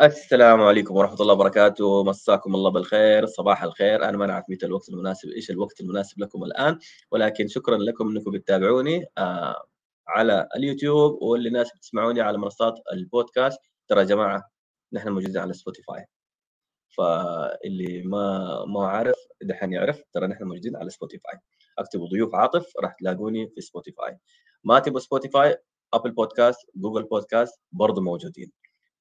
السلام عليكم ورحمة الله وبركاته، مساكم الله بالخير، صباح الخير، أنا ما نعرف متى الوقت المناسب، إيش الوقت المناسب لكم الآن، ولكن شكرًا لكم إنكم بتتابعوني آآ على اليوتيوب واللي الناس بتسمعوني على منصات البودكاست، ترى يا جماعة نحن موجودين على سبوتيفاي، فاللي ما ما عارف دحين يعرف ترى نحن موجودين على سبوتيفاي، أكتبوا ضيوف عاطف راح تلاقوني في سبوتيفاي، ما تبغوا سبوتيفاي أبل بودكاست، جوجل بودكاست برضه موجودين.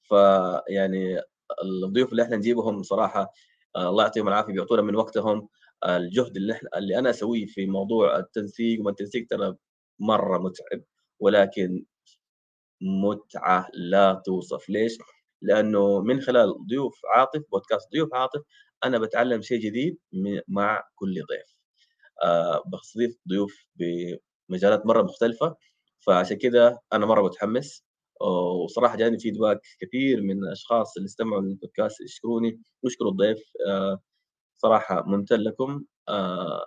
فيعني الضيوف اللي إحنا نجيبهم صراحة آه، الله يعطيهم العافية بيعطونا من وقتهم آه، الجهد اللي إحنا اللي أنا أسويه في موضوع التنسيق وما التنسيق ترى مرة متعب ولكن متعة لا توصف. ليش؟ لأنه من خلال ضيوف عاطف بودكاست ضيوف عاطف أنا بتعلم شيء جديد مع كل ضيف. أه بستضيف ضيوف بمجالات مرة مختلفة فعشان كذا أنا مرة متحمس. وصراحة جاني فيدباك كثير من الاشخاص اللي استمعوا للبودكاست يشكروني ويشكروا الضيف. آه، صراحة ممتن لكم. آه،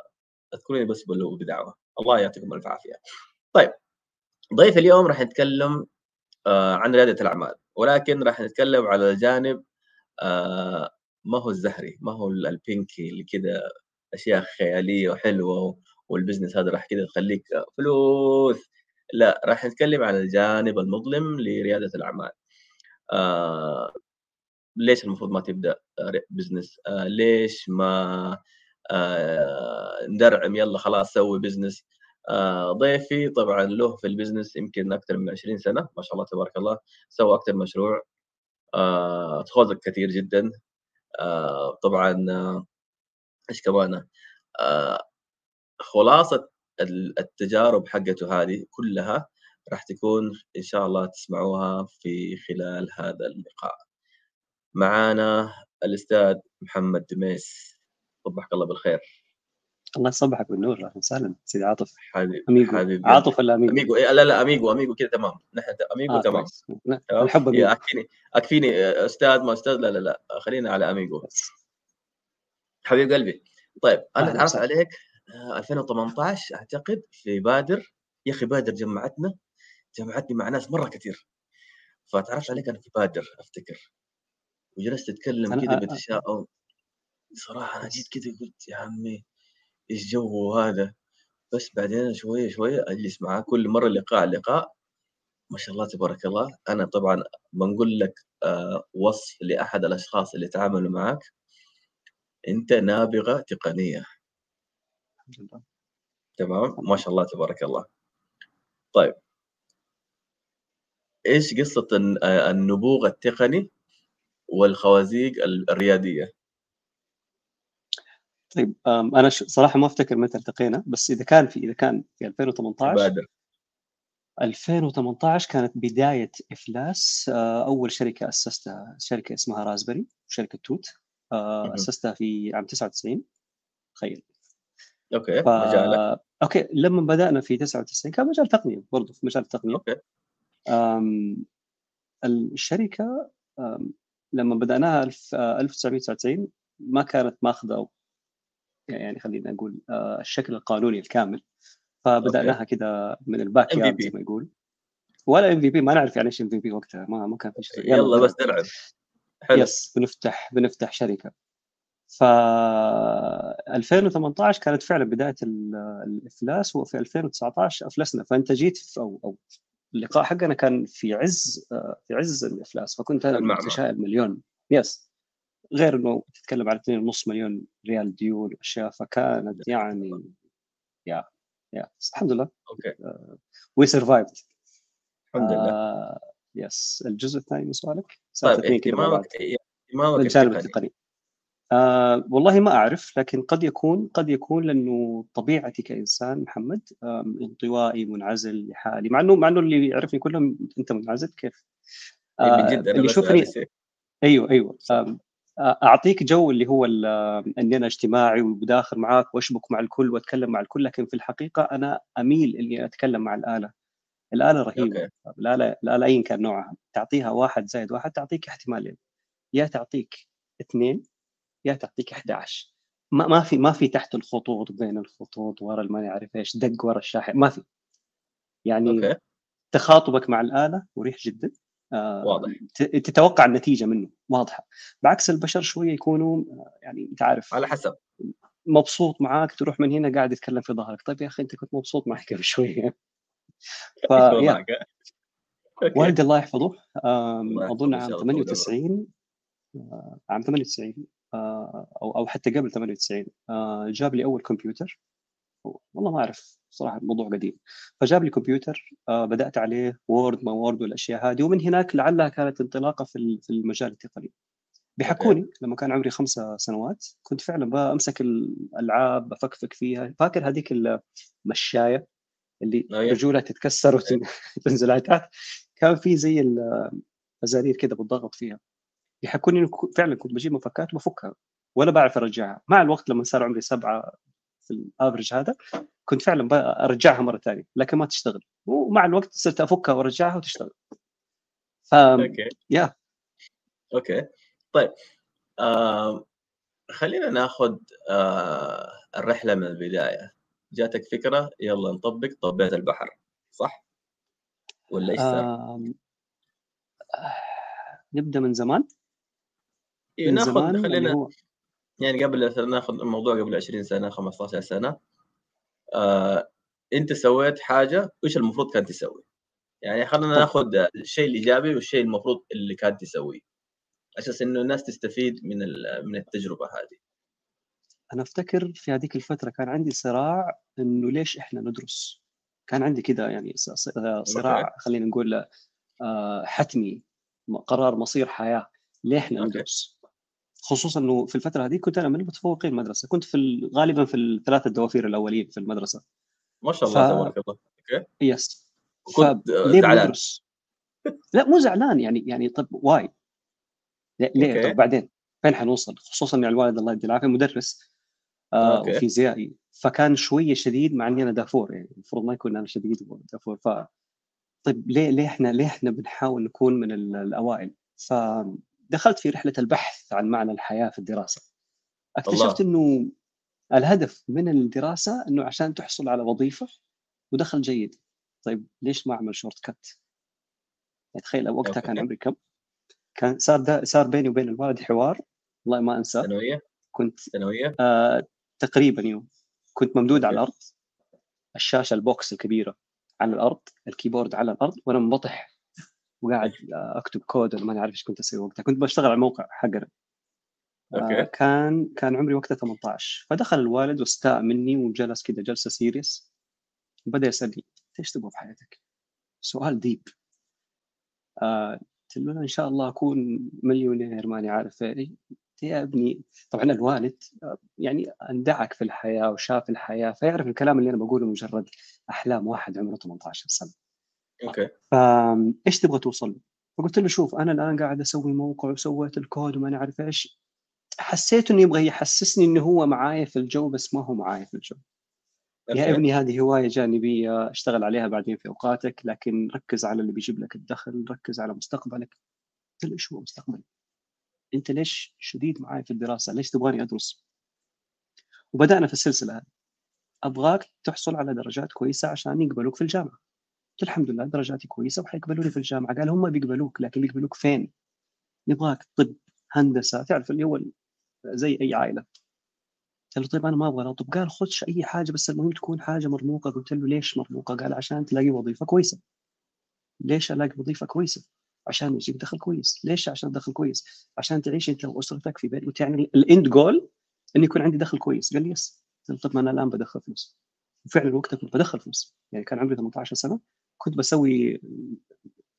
أذكروني بس بدعوة. الله يعطيكم ألف عافية. طيب ضيف اليوم راح نتكلم آه، عن ريادة الأعمال ولكن راح نتكلم على الجانب ما هو الزهري ما هو ال pinky اللي كذا أشياء خيالية وحلوة وال business هذا راح كذا تخليك فلوس. لا راح نتكلم عن الجانب المظلم لريادة الأعمال. آه ليش المفروض ما تبدأ business آه ليش ما آه ندرعم يلا خلاص سوي business آه ضيفي طبعا له في ال business يمكن أكثر من 20 سنة ما شاء الله تبارك الله سوى أكثر مشروع آه تخوضك كثير جدا. آه طبعا آه إيش كمان؟ آه خلاصة التجارب حقته هذه كلها راح تكون إن شاء الله تسمعوها في خلال هذا اللقاء. معانا الأستاذ محمد دميس. صبحك الله بالخير. الله يصبحك بالنور أهلا وسهلا. سيدي عاطف. حبيبي أميجو. حبيبي عاطف ولا أميجو؟ أميجو. إيه لا لا أميجو. أميجو كذا تمام. نحن أميجو آه تمام. الحب أميجو. أكفيني. أكفيني. أستاذ ما أستاذ لا لا لا. خلينا على أميجو. حبيب قلبي. طيب أنا تعرفت عليك 2018 أعتقد في بادر. يا أخي بادر جمعتنا جمعتني مع ناس مرة كثير. فتعرفت عليك أنا في بادر أفتكر. وجلست أتكلم كذا بتشاؤم. صراحة أنا جيت كذا قلت يا عمي إيش جو هذا؟ بس بعدين شوية شوية أجلس معاه. كل مرة لقاء لقاء. ما شاء الله تبارك الله. أنا طبعا بنقول لك آه، وصف لأحد الأشخاص اللي تعاملوا معك. أنت نابغة تقنية. تمام؟ ما شاء الله تبارك الله. طيب. إيش قصة النبوغ التقني والخوازيق الريادية؟ طيب أنا صراحة ما أفتكر متى التقينا بس إذا كان في إذا كان في 2018 بادر 2018 كانت بداية إفلاس آه، أول شركة أسستها شركة اسمها رازبري شركة توت آه، أسستها في عام 99 تخيل. okay ف... مجالك okay لما بدأنا في 99 كان مجال تقنية برضه في مجال التقنيه okay. أم... الشركة أم... لما بدأناها 1999 ما كانت ماخذة يعني خلينا نقول آه، الشكل القانوني الكامل. فبدأناها كذا من ال backyard زي ما يقول. ولا MVP ما نعرف يعني إيش MVP وقتها ما ما كان في شيء. يلا, يلا بس نلعب. حلو. yes بنفتح بنفتح شركة. ف 2018 كانت فعلا بداية الإفلاس وفي 2019 أفلسنا. فأنت جيت في أو أو اللقاء حقنا كان في عز في عز الإفلاس. فكنت أنا متشائم مليون. yes غير إنه تتكلم على 2.5 مليون ريال ديون وأشياء فكانت يعني يا يا الحمد لله. okay we survived الحمد لله. yes الجزء الثاني من سؤالك؟ طيب اهتمامك اهتمامك الجانب التقني. آه والله ما أعرف لكن قد يكون قد يكون لأنه طبيعتي كإنسان محمد انطوائي منعزل لحالي مع إنه مع إنه اللي يعرفني كلهم أنت منعزل كيف؟ إيه، آه اللي يشوفني أيوه أيوه آه أعطيك جو اللي هو إني أنا اجتماعي وداخل معاك وأشبك مع الكل وأتكلم مع الكل لكن في الحقيقة أنا أميل إني أتكلم مع الآلة الآلة رهيبة أوكي. الآلة الآلة ايا كان نوعها تعطيها واحد زائد واحد تعطيك احتمالين يا تعطيك اثنين يا تعطيك 11 ما ما في ما في تحت الخطوط بين الخطوط ورا ما اعرف إيش دق ورا الشاحن ما في. يعني okay. تخاطبك مع الآلة مريح جدا. آه، واضح. تتوقع النتيجة منه. واضحة. بعكس البشر شوية يكونوا آه، يعني أنت عارف على حسب. مبسوط معاك تروح من هنا قاعد يتكلم في ظهرك. طيب يا أخي أنت كنت مبسوط معي قبل شوية؟ okay. والدي الله يحفظه. أظن عام الله طول 98 آه، عام 98 آه، أو أو حتى قبل 98 آه، جاب لي أول كمبيوتر. والله ما أعرف صراحة الموضوع قديم. فجاب لي كمبيوتر آه، بدأت عليه Word ما Word والاشياء هذه. ومن هناك لعلها كانت انطلاقة في ال- في المجال التقني بيحكوني لما كان عمري خمس سنوات كنت فعلا بمسك الألعاب بفكفك فيها. فاكر هذيك المشاية اللي. رجولها تتكسر وتنزل على تحت كان في زي الازارير كده بالضغط فيها. يحكوني إنه فعلا كنت بجيب مفكات وبفكها ولا بعرف أرجعها. مع الوقت لما صار عمري سبعة في ال average هذا كنت فعلا برجعها مرة ثانية لكن ما تشتغل. ومع الوقت صرت أفكها وأرجعها وتشتغل. ف okay. yeah. okay. طيب آه خلينا ناخذ آه الرحلة من البداية. جاتك فكرة يلا نطبق طبيت البحر صح؟ ولا إيش صار؟ آه، نبدأ من زمان؟ إيه، ناخذ خلينا هو يعني قبل ناخذ الموضوع قبل 20 سنة 15 سنة آه أنت سويت حاجة وايش المفروض كان تسوي؟ يعني خلينا. ناخذ الشيء الإيجابي والشيء المفروض اللي كان تسويه أساس إنه الناس تستفيد من من التجربة هذه أنا أفتكر في هذيك الفترة كان عندي صراع إنه ليش إحنا ندرس كان عندي كده يعني صراع خلينا نقول آه، حتمي قرار مصير حياة ليه إحنا okay. ندرس خصوصا إنه في الفترة هذه كنت أنا من متفوقين المدرسة. كنت في ال- غالبا في الثلاثه الدوافير الأولين في المدرسة. ما شاء الله ف- تبارك الله okay. yes كنت فليه زعلان؟ لا مو زعلان يعني يعني طب why ليه- okay. طب بعدين؟ فين حنوصل؟ خصوصا ان الوالد الله يدي العافية مدرس آه okay. وفيزيائي. فكان شوية شديد مع إني أنا دافور يعني. المفروض ما يكون أنا شديد ودافور ف طيب ليه ليه إحنا ليه إحنا بنحاول نكون من ال- الأوائل؟ فدخلت في رحلة البحث عن معنى الحياة في الدراسة. اكتشفت إنه الهدف من الدراسة إنه عشان تحصل على وظيفة ودخل جيد. طيب ليش ما أعمل shortcut يعني تخيل وقتها كان. عمري كم؟ كان صار دا صار بيني وبين الوالد حوار. والله ما أنساه. ثانويه كنت ثانويه آه تقريبا يوم. كنت ممدود على. الأرض. الشاشة البوكس الكبيرة على الأرض الكيبورد على الأرض وأنا منبطح. وقاعد أكتب كود ولا ماني عارف إيش كنت أسوي وقتها. كنت بشتغل على الموقع حقنا آه okay. كان كان عمري وقتها 18 فدخل الوالد واستاء مني وجلس كذا جلسة serious وبدأ يسألني "أنت إيش تبغى في حياتك؟ سؤال deep آه قلت له "أنا إن شاء الله أكون مليونير ماني عارف إيه يا ابني طبعا الوالد آه، يعني اندعك في الحياة وشاف الحياة فيعرف الكلام اللي أنا بقوله مجرد أحلام واحد عمره 18 سنة. okay فايش تبغى توصل له؟ فقلت له شوف أنا الآن قاعد أسوي موقع وسويت الكود وما أنا عارف إيش حسيت إنه يبغى يحسسني إنه هو معايا في الجو بس ما هو معايا في الجو يا. ابني هذه هواية جانبية أشتغل عليها بعدين في أوقاتك لكن ركز على اللي بيجيب لك الدخل ركز على مستقبلك قلت له إيش هو مستقبلي؟ أنت ليش شديد معاي في الدراسة؟ ليش تبغاني أدرس؟ وبدأنا في السلسلة هذه أبغاك تحصل على درجات كويسة عشان يقبلوك في الجامعة قلت الحمد لله درجاتي كويسة وحيقبلوني في الجامعة. قال هم بيقبلوك لكن بيقبلوك فين؟ نبغاك طب هندسة تعرف اللي هو زي أي عائلة. قلت له طيب أنا ما أبغى طب. قال خش أي حاجة بس المهم تكون حاجة مرموقة. قلت له ليش مرموقة؟ قال عشان تلاقي وظيفة كويسة. ليش ألاقي وظيفة كويسة؟ عشان يجيك دخل كويس، ليش؟ عشان دخل كويس؟ عشان تعيش أنت وأسرتك في بيت وتعني ال end goal انه يكون عندي دخل كويس، قال لي yes طب ما أنا الآن بدخل فلوس. وفعلا وقتها كنت بدخل فلوس. يعني كان عمري 18 سنة. كنت بسوي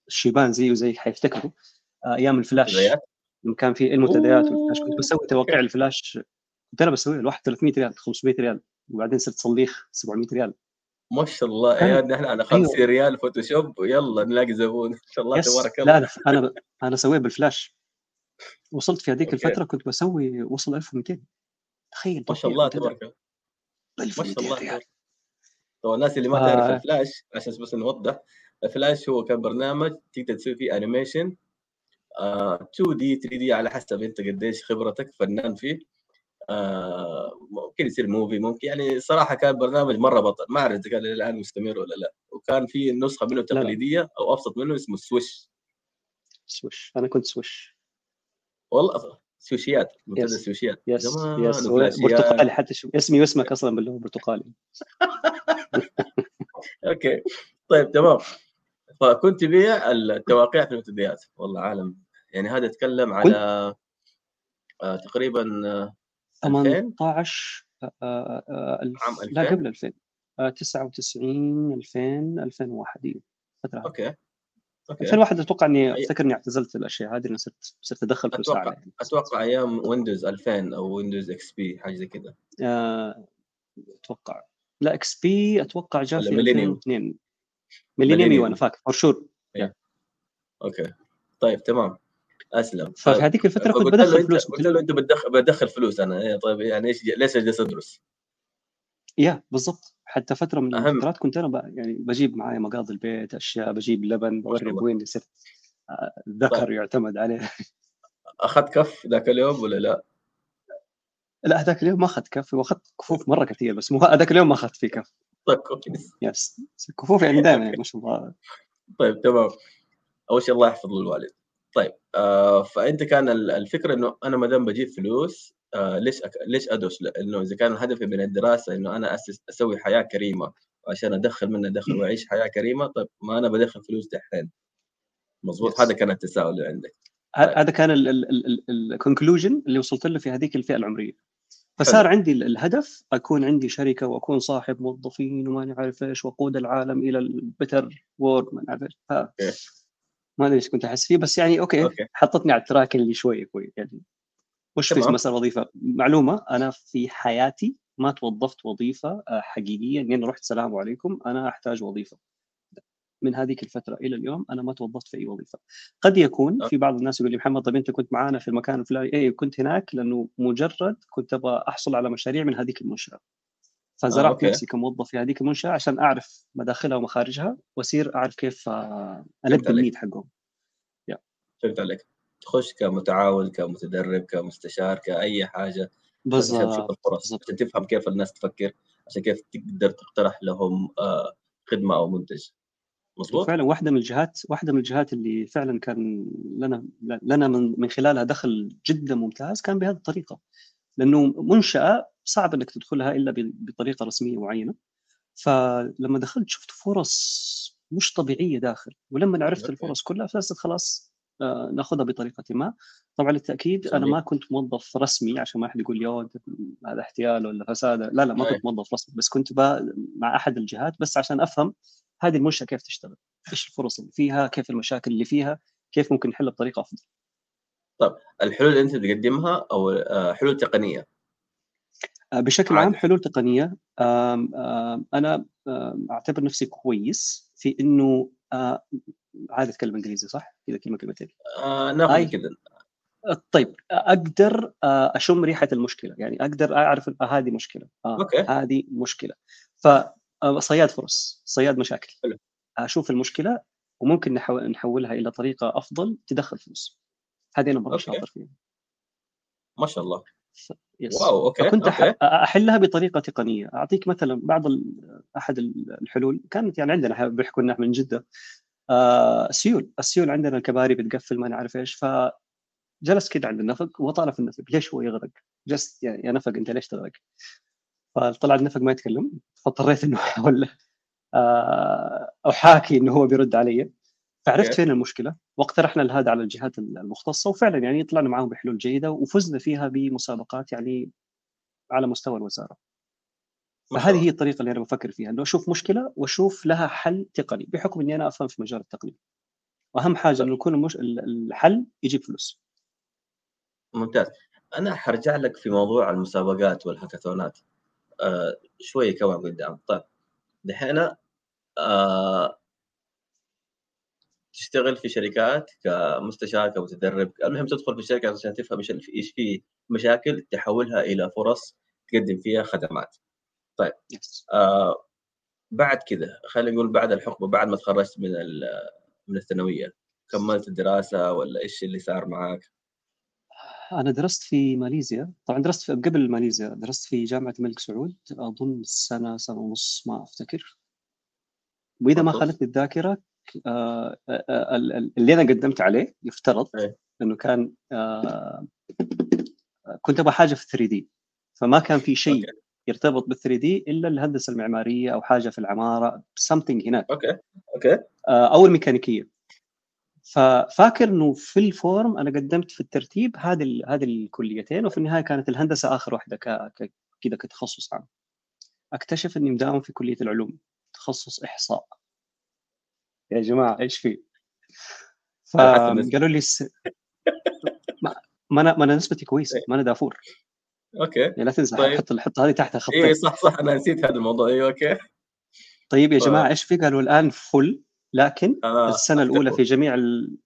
الشيبان زيه زي حيفتكروا آه، أيام الفلاش. لما كان في المنتديات. والفلاش كنت بسوي توقيع الفلاش. كنت أنا بسويها الواحد 300 ريال 500 ريال وبعدين صرت صليخ 700 ريال. ما شاء الله. يا نحن على 50 ريال Photoshop ويلا نلاقي زبون. ما شاء الله تبارك الله. لا لا أنا ب... أنا سويت بالفلاش. وصلت في هذيك. الفترة كنت بسوي وصل 1200 تخيل ما شاء الله تبارك الله. ما 1200 شاء الله طبعا الناس اللي ما ف- تعرف الفلاش عشان بس نوضح الفلاش هو كان برنامج تقدر تسوي فيه animation آه 2D 3D على حسب أنت قديش خبرتك فنان فيه. آه ممكن يصير movie ممكن يعني صراحة كان برنامج مرة بطل. ما اعرف إذا كان الآن مستمر ولا لا. وكان في نسخة منه. تقليدية أو أبسط منه اسمه Swish Swish أنا كنت Swish والله سوشيات منتدى السوشيات يس yes برتقالي حتى شو اسمي واسمك أصلا باللي هو برتقالي. okay. طيب تمام. فكنت بياع التواقيع في المنتديات والله عالم يعني هذا اتكلم على آه، تقريبا آه، 2000 18 آه، آه، عام لا 2000 قبل 2000 آه، 99 2000 2001 دي الفترة هذه okay. okay. 2001 أتوقع إني أفتكر إني اعتزلت الأشياء هذه صرت صرت أدخل فلوس أتوقع يعني أتوقع أيام Windows 2000 أو Windows XP حاجة زي كذا. أتوقع. لا XP أتوقع جاء في Millennium 2002 Millennium أيوه أنا ميلينيوم فاكر for sure إيه. okay. طيب تمام. أسلم. ففي طيب الفترة كنت بدخل فلوس. قلت له أنت بتدخل بدخل فلوس أنا. إيه طيب يعني إيش ليش جالس أدرس؟ yeah بالضبط. حتى فترة من أهم. الفترات كنت أنا ب... يعني بجيب معايا مقاضي البيت أشياء بجيب لبن الله. بوين صرت آه، طيب. ذكر يعتمد عليه. أخذت كف ذاك اليوم ولا لا؟ لا هذاك اليوم ما اخذت كف وأخذت كفوف مرة كثير بس مو هذاك اليوم ما اخذت فيه كف طيب كويس yes كفوف يعني دائما يعني okay ما شاء الله. طيب تمام. أول شيء الله يحفظ له الوالد طيب آه فأنت كان ال- الفكرة إنه أنا ما دام بجيب فلوس آه ليش أك... ليش ادرس؟ لأنه إذا كان هدفي من الدراسة إنه أنا أسس أسوي حياة كريمة عشان أدخل منها دخل وأعيش حياة كريمة طيب ما أنا بدخل فلوس دحين. مظبوط؟ هذا كان التساؤل اللي عندك. هذا كان ال conclusion اللي وصلت له في هذيك الفئة العمرية. فصار عندي ال- الهدف أكون عندي شركة وأكون صاحب موظفين وما نعرف إيش واقود العالم إلى ال better world ما نعرف إيش. ما أدري إيش كنت أحس فيه بس يعني okay okay. حطتني على ال track اللي شوي كويس يعني مش في مسألة وظيفة؟ معلومة أنا في حياتي ما توظفت وظيفة آه، حقيقية إني أنا رحت سلام عليكم أنا أحتاج وظيفة. من هذيك الفترة إلى اليوم أنا ما توظفت في أي وظيفة. قد يكون في بعض الناس يقول لي محمد طيب أنت كنت معانا في المكان الفلاني. إيه كنت هناك لأنه مجرد كنت أبغى أحصل على مشاريع من هذيك المنشأة. آه فزرعت أوكي. نفسي كموظف في هذيك المنشأة عشان أعرف مداخلها ومخارجها وأصير أعرف كيف آه، ألبي عليك. النيد حقهم. فهمت عليك. تخش كمتعاون كمتدرب كمستشار كأي حاجة بالضبط الفرص عشان تفهم كيف الناس تفكر عشان كيف تقدر تقترح لهم آه خدمة أو منتج. مظبوط؟ وفعلا واحدة من الجهات واحدة من الجهات اللي فعلا كان لنا لنا من من خلالها دخل جدا ممتاز كان بهذه الطريقة لأنه منشأة صعب إنك تدخلها إلا بطريقة رسمية معينة. فلما دخلت شفت فرص مش طبيعية داخل ولما عرفت الفرص كلها فلست خلاص آه، ناخذها بطريقة ما. طبعا للتأكيد أنا ما كنت موظف رسمي عشان ما أحد يقول يو هذا احتيال ولا فساد. لا لا ما كنت موظف رسمي بس كنت مع أحد الجهات بس عشان أفهم هذه المنشاه كيف تشتغل؟ إيش الفرص اللي فيها؟ كيف المشاكل اللي فيها؟ كيف ممكن نحلها بطريقة أفضل؟ طب الحلول اللي أنت تقدمها أو آه حلول تقنية؟ آه، بشكل عام حلول تقنية أنا أعتبر نفسي كويس في إنه آه، عادي أتكلم إنجليزي صح؟ كذا كلمة كلمتين آه ناخذ أي. كذا. طيب أقدر أشم ريحة المشكلة يعني أقدر أعرف هذه مشكلة أوكي. هذه مشكلة. فصياد فرص صياد مشاكل. حلو. أشوف المشكلة وممكن نحو- نحولها إلى طريقة أفضل تدخل فلوس. هذه أنا مره شاطر فيها. ما شاء الله. ف... yes wow okay أح... okay. أحلها بطريقة تقنية. أعطيك مثلا بعض ال... أحد الحلول. كانت يعني عندنا بيحكوا لنا من جدة. آه سيول السيول عندنا الكباري بتقفل ما نعرف إيش فجلس كده عند النفق وطالع في النفق. ليش هو يغرق؟ جلست يعني يا نفق أنت ليش تغرق؟ فطلع النفق ما يتكلم. فاضطريت إنه احاول آه، أحاكي إنه هو بيرد علي. فعرفت فين المشكلة؟ واقترحنا هذا على الجهات المختصة وفعلا يعني طلعنا معاهم بحلول جيدة وفزنا فيها بمسابقات يعني على مستوى الوزارة. فهذه هي الطريقة اللي أنا بفكر فيها إنه أشوف مشكلة وأشوف لها حل تقني بحكم إني أنا أفهم في مجال التقنيه وأهم حاجة إنه يكون المش... الحل يجيب فلوس. ممتاز. أنا حرجع لك في موضوع المسابقات والهاكاثونات. آه شوية كمان قدام. طيب دحين آه تشتغل في شركات كمستشار كمتدرب. المهم تدخل في الشركة عشان تفهم إيش في مشاكل تحولها إلى فرص تقدم فيها خدمات. طيب آه بعد كذا خلينا نقول بعد الحقبه بعد ما تخرجت من من الثانوية كملت الدراسة ولا إيش اللي صار معك؟ أنا درست في ماليزيا. طبعا درست في قبل ماليزيا درست في جامعة الملك سعود. أظن سنة سنة ونص ما أفتكر. وإذا ما. خانتني الذاكرة آه اللي أنا قدمت عليه يفترض إيه. إنه كان آه كنت أبغى حاجة في 3D. فما كان في شيء okay. يرتبط بال 3D إلا الهندسة المعمارية أو حاجة في العمارة something هناك. okay. okay. آه، أو الميكانيكية. ففاكر إنه في ال form أنا قدمت في الترتيب هذه ال- هذه الكليتين وفي النهاية كانت الهندسة آخر واحدة ك- ك- كذا كتخصص عام. أكتشف إني مداوم في كلية العلوم تخصص إحصاء. يا جماعة إيش في؟ فقالوا لي الس... ما أنا ما أنا نسبتي كويسة ما أنا دافور. okay. يعني لا تنسى طيب. حط حط هذه تحت اي خطين صح صح أنا نسيت هذا الموضوع. أيوه أوكي. طيب يا جماعة إيش في؟ قالوا الآن فل لكن آه السنة الأولى. في جميع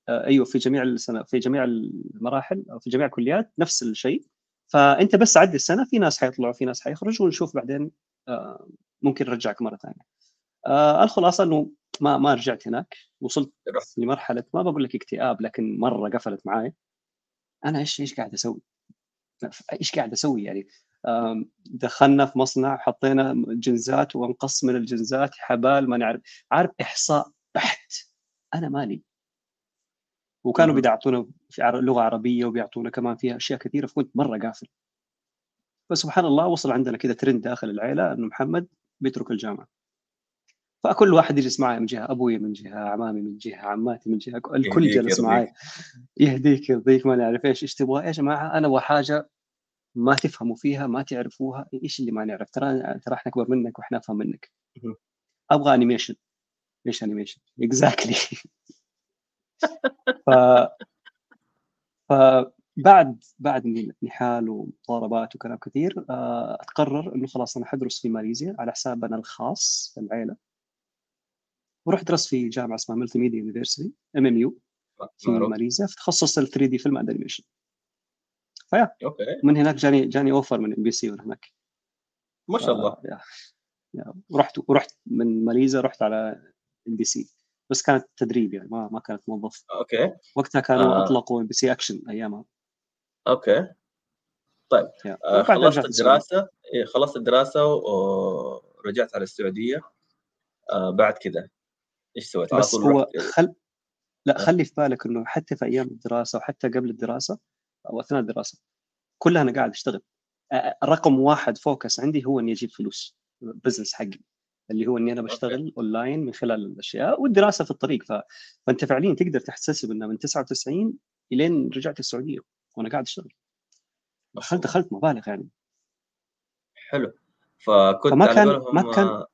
آه، أيوه في جميع السنة في جميع المراحل أو في جميع الكليات نفس الشيء فأنت بس عدي السنة في ناس حيطلعوا في ناس حيخرجوا ونشوف بعدين آه، ممكن نرجعك مرة ثانية. آه، الخلاصة إنه ما ما رجعت هناك وصلت. لمرحلة ما بقول لك اكتئاب لكن مرة قفلت معي أنا إيش إيش قاعد أسوي؟ إيش قاعد أسوي يعني؟ دخلنا في مصنع حطينا جنزات وانقص من الجنزات حبال ما نعرف عارف إحصاء بحت. أنا مالي. وكانوا. بيعطونا في لغة عربية وبيعطونا كمان فيها أشياء كثيرة فكنت مرة قافل. فسبحان الله وصل عندنا كذا ترند داخل العائله إنه محمد بيترك الجامعة. فكل واحد يجلس معي من جهة أبوي من جهة عمامي من جهة عماتي من جهة الكل جلس. معي يهديك يرضيك ما نعرف إيش إيش تبغى؟ يا جماعة أنا أبغى حاجة ما تفهموا فيها ما تعرفوها إيش اللي ما نعرف؟ ترى ترى إحنا أكبر منك وإحنا أفهم منك. أبغى animation إيش animation exactly ف فبعد بعد نحال ومضاربات وكلام كثير آه، أتقرر إنه خلاص أنا حدرس في ماليزيا على حساب أنا الخاص العيلة. ورحت درست في جامعة اسمها Multimedia University MMU في. ماليزيا في تخصص ال 3D film and animation okay. من هناك جاني جاني offer من MBC وأنا هناك. ما شاء الله. آه، yeah- yeah. ورحت ورحت من ماليزيا رحت على MBC بس كانت تدريب يعني ما ما كانت موظف okay وقتها كانوا آه. أطلقوا MBC Action أيامها okay yeah. آه، خلصت. الدراسة إيه، خلصت الدراسة ورجعت على السعودية آه، بعد كذا إيش سويت؟ بس هو رحت خل لا آه. خلي في بالك إنه حتى في أيام الدراسة وحتى قبل الدراسة أو أثناء الدراسة كلها أنا قاعد أشتغل آه، رقم واحد focus عندي هو إني أجيب فلوس business حقي اللي هو إني أنا بشتغل أونلاين من خلال الأشياء والدراسة في الطريق. ف... فأنت فعليا تقدر تحتسب انه من 99 إلين رجعت السعودية وأنا قاعد أشتغل. ما دخلت. دخلت مبالغ يعني. حلو. فكنت فما على كان- قولهم ما كان- آه،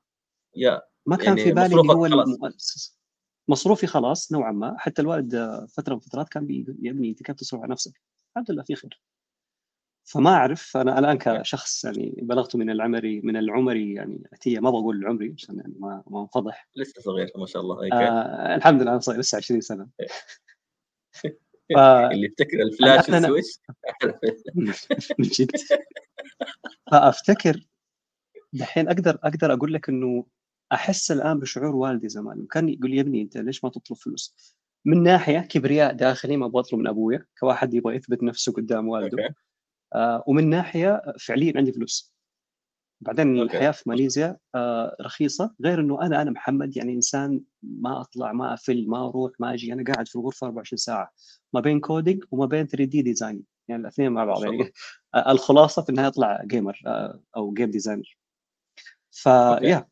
يا ما كان يعني في بالي اللي هو. المؤسس. مصروفي خلاص نوعا ما. حتى الوالد آه، فترة من فترات كان بيقول يا ابني انت كيف تصرف على نفسك؟ الحمد لله في خير. فما أعرف أنا الآن كشخص يعني بلغت من العمري من العمري يعني اتيه ما بقول العمري عشان يعني ما ما أنفضح. لسه صغير ما شاء الله. آه الحمد لله أنا صاير لسه 20 سنة. ف... اللي يفتكر الفلاش أنا- والسويتش من جد. فأفتكر دحين أقدر أقدر أقول لك إنه أحس الآن بشعور والدي زمان. كان يقول لي يا ابني أنت ليش ما تطلب فلوس؟ من ناحية كبرياء داخلي ما أبغى أطلب من أبويا كواحد يبغى يثبت نفسه قدام والده. ومن ناحية فعليا عندي فلوس بعدين أوكي. الحياة في ماليزيا آه رخيصة غير إنه أنا أنا محمد يعني إنسان ما أطلع ما أفل ما أروح ما أجي أنا قاعد في الغرفة 24 ساعة ما بين coding وما بين 3D design يعني الاثنين مع بعض يعني. آه، الخلاصة في النهاية اطلع gamer آه أو game designer okay. فيا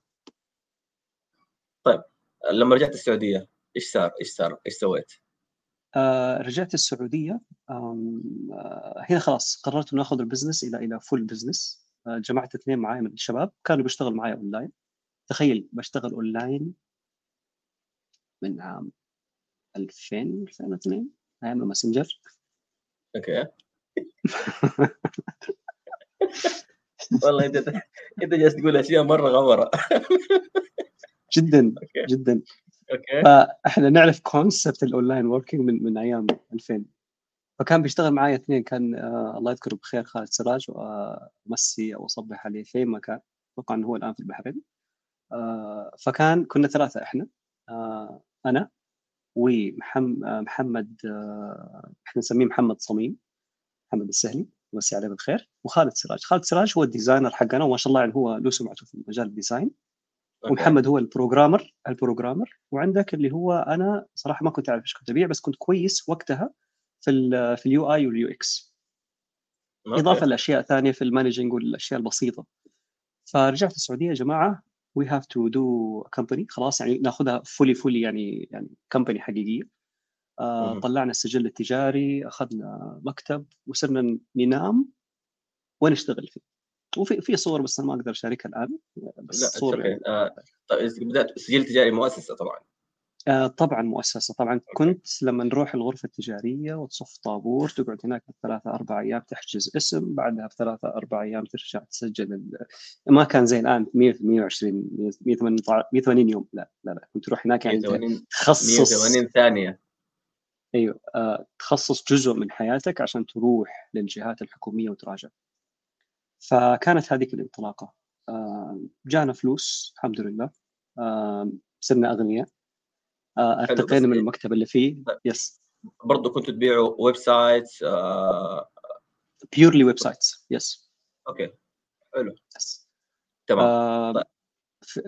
لما رجعت السعودية إيش صار؟ إيش صار؟ إيش سويت؟ آه رجعت السعودية آه هنا خلاص قررت إنه آخذ ال business إلى إلى full business آه جمعت اثنين معايا من الشباب كانوا بيشتغلوا معايا اونلاين تخيل بشتغل اونلاين من عام 2000 2002 أيام الماسنجر. okay. والله أنت أنت جالس تقول أشياء مرة غميقة جدا جدا. okay. فإحنا نعرف concept ال online working من من أيام 2000 فكان بيشتغل معايا اثنين كان آه الله يذكره بخير خالد سراج أمسي أو أصبح عليه فين ما كان أتوقع إنه هو الآن في البحرين. آه فكان كنا ثلاثة إحنا آه أنا ومحمد آه إحنا نسميه محمد صميم محمد السهلي مسي عليه بالخير وخالد سراج. خالد سراج هو ال designer حقنا وما شاء الله يعني هو له سمعته في مجال ال design ومحمد هو ال programmer ال programmer وعندك اللي هو أنا صراحة ما كنت أعرف إيش كنت أبيع بس كنت كويس وقتها في ال في ال UI وال UX إضافة لأشياء ثانية في ال managing والأشياء البسيطة. فرجعت السعودية يا جماعة we have to do company خلاص يعني ناخذها fully fully يعني يعني company حقيقية. آه طلعنا السجل التجاري أخذنا مكتب وصرنا ننام ونشتغل فيه. وفي في صور بس أنا ما أقدر أشاركها الآن بس لا صور يعني. آه طيب بدأت سجل تجاري مؤسسة طبعا. آه طبعا مؤسسة. طبعا okay. كنت لما نروح الغرفة التجارية وتصف طابور تقعد هناك بثلاثة أربع أيام تحجز اسم بعدها بثلاثة أربع أيام ترجع تسجل ال... ما كان زي الآن 100 120 180 يوم. لا لا لا كنت تروح هناك يعني تخصص. 180 ثانية. أيوه آه تخصص جزء من حياتك عشان تروح للجهات الحكومية وتراجع. فكانت هذيك الانطلاقة. آه جانا فلوس الحمد لله. آه صرنا أغنياء. آه ارتقينا من المكتب اللي فيه. yes برضه كنتوا تبيعوا websites purely websites yes okay. حلو. yes تمام. آه طيب.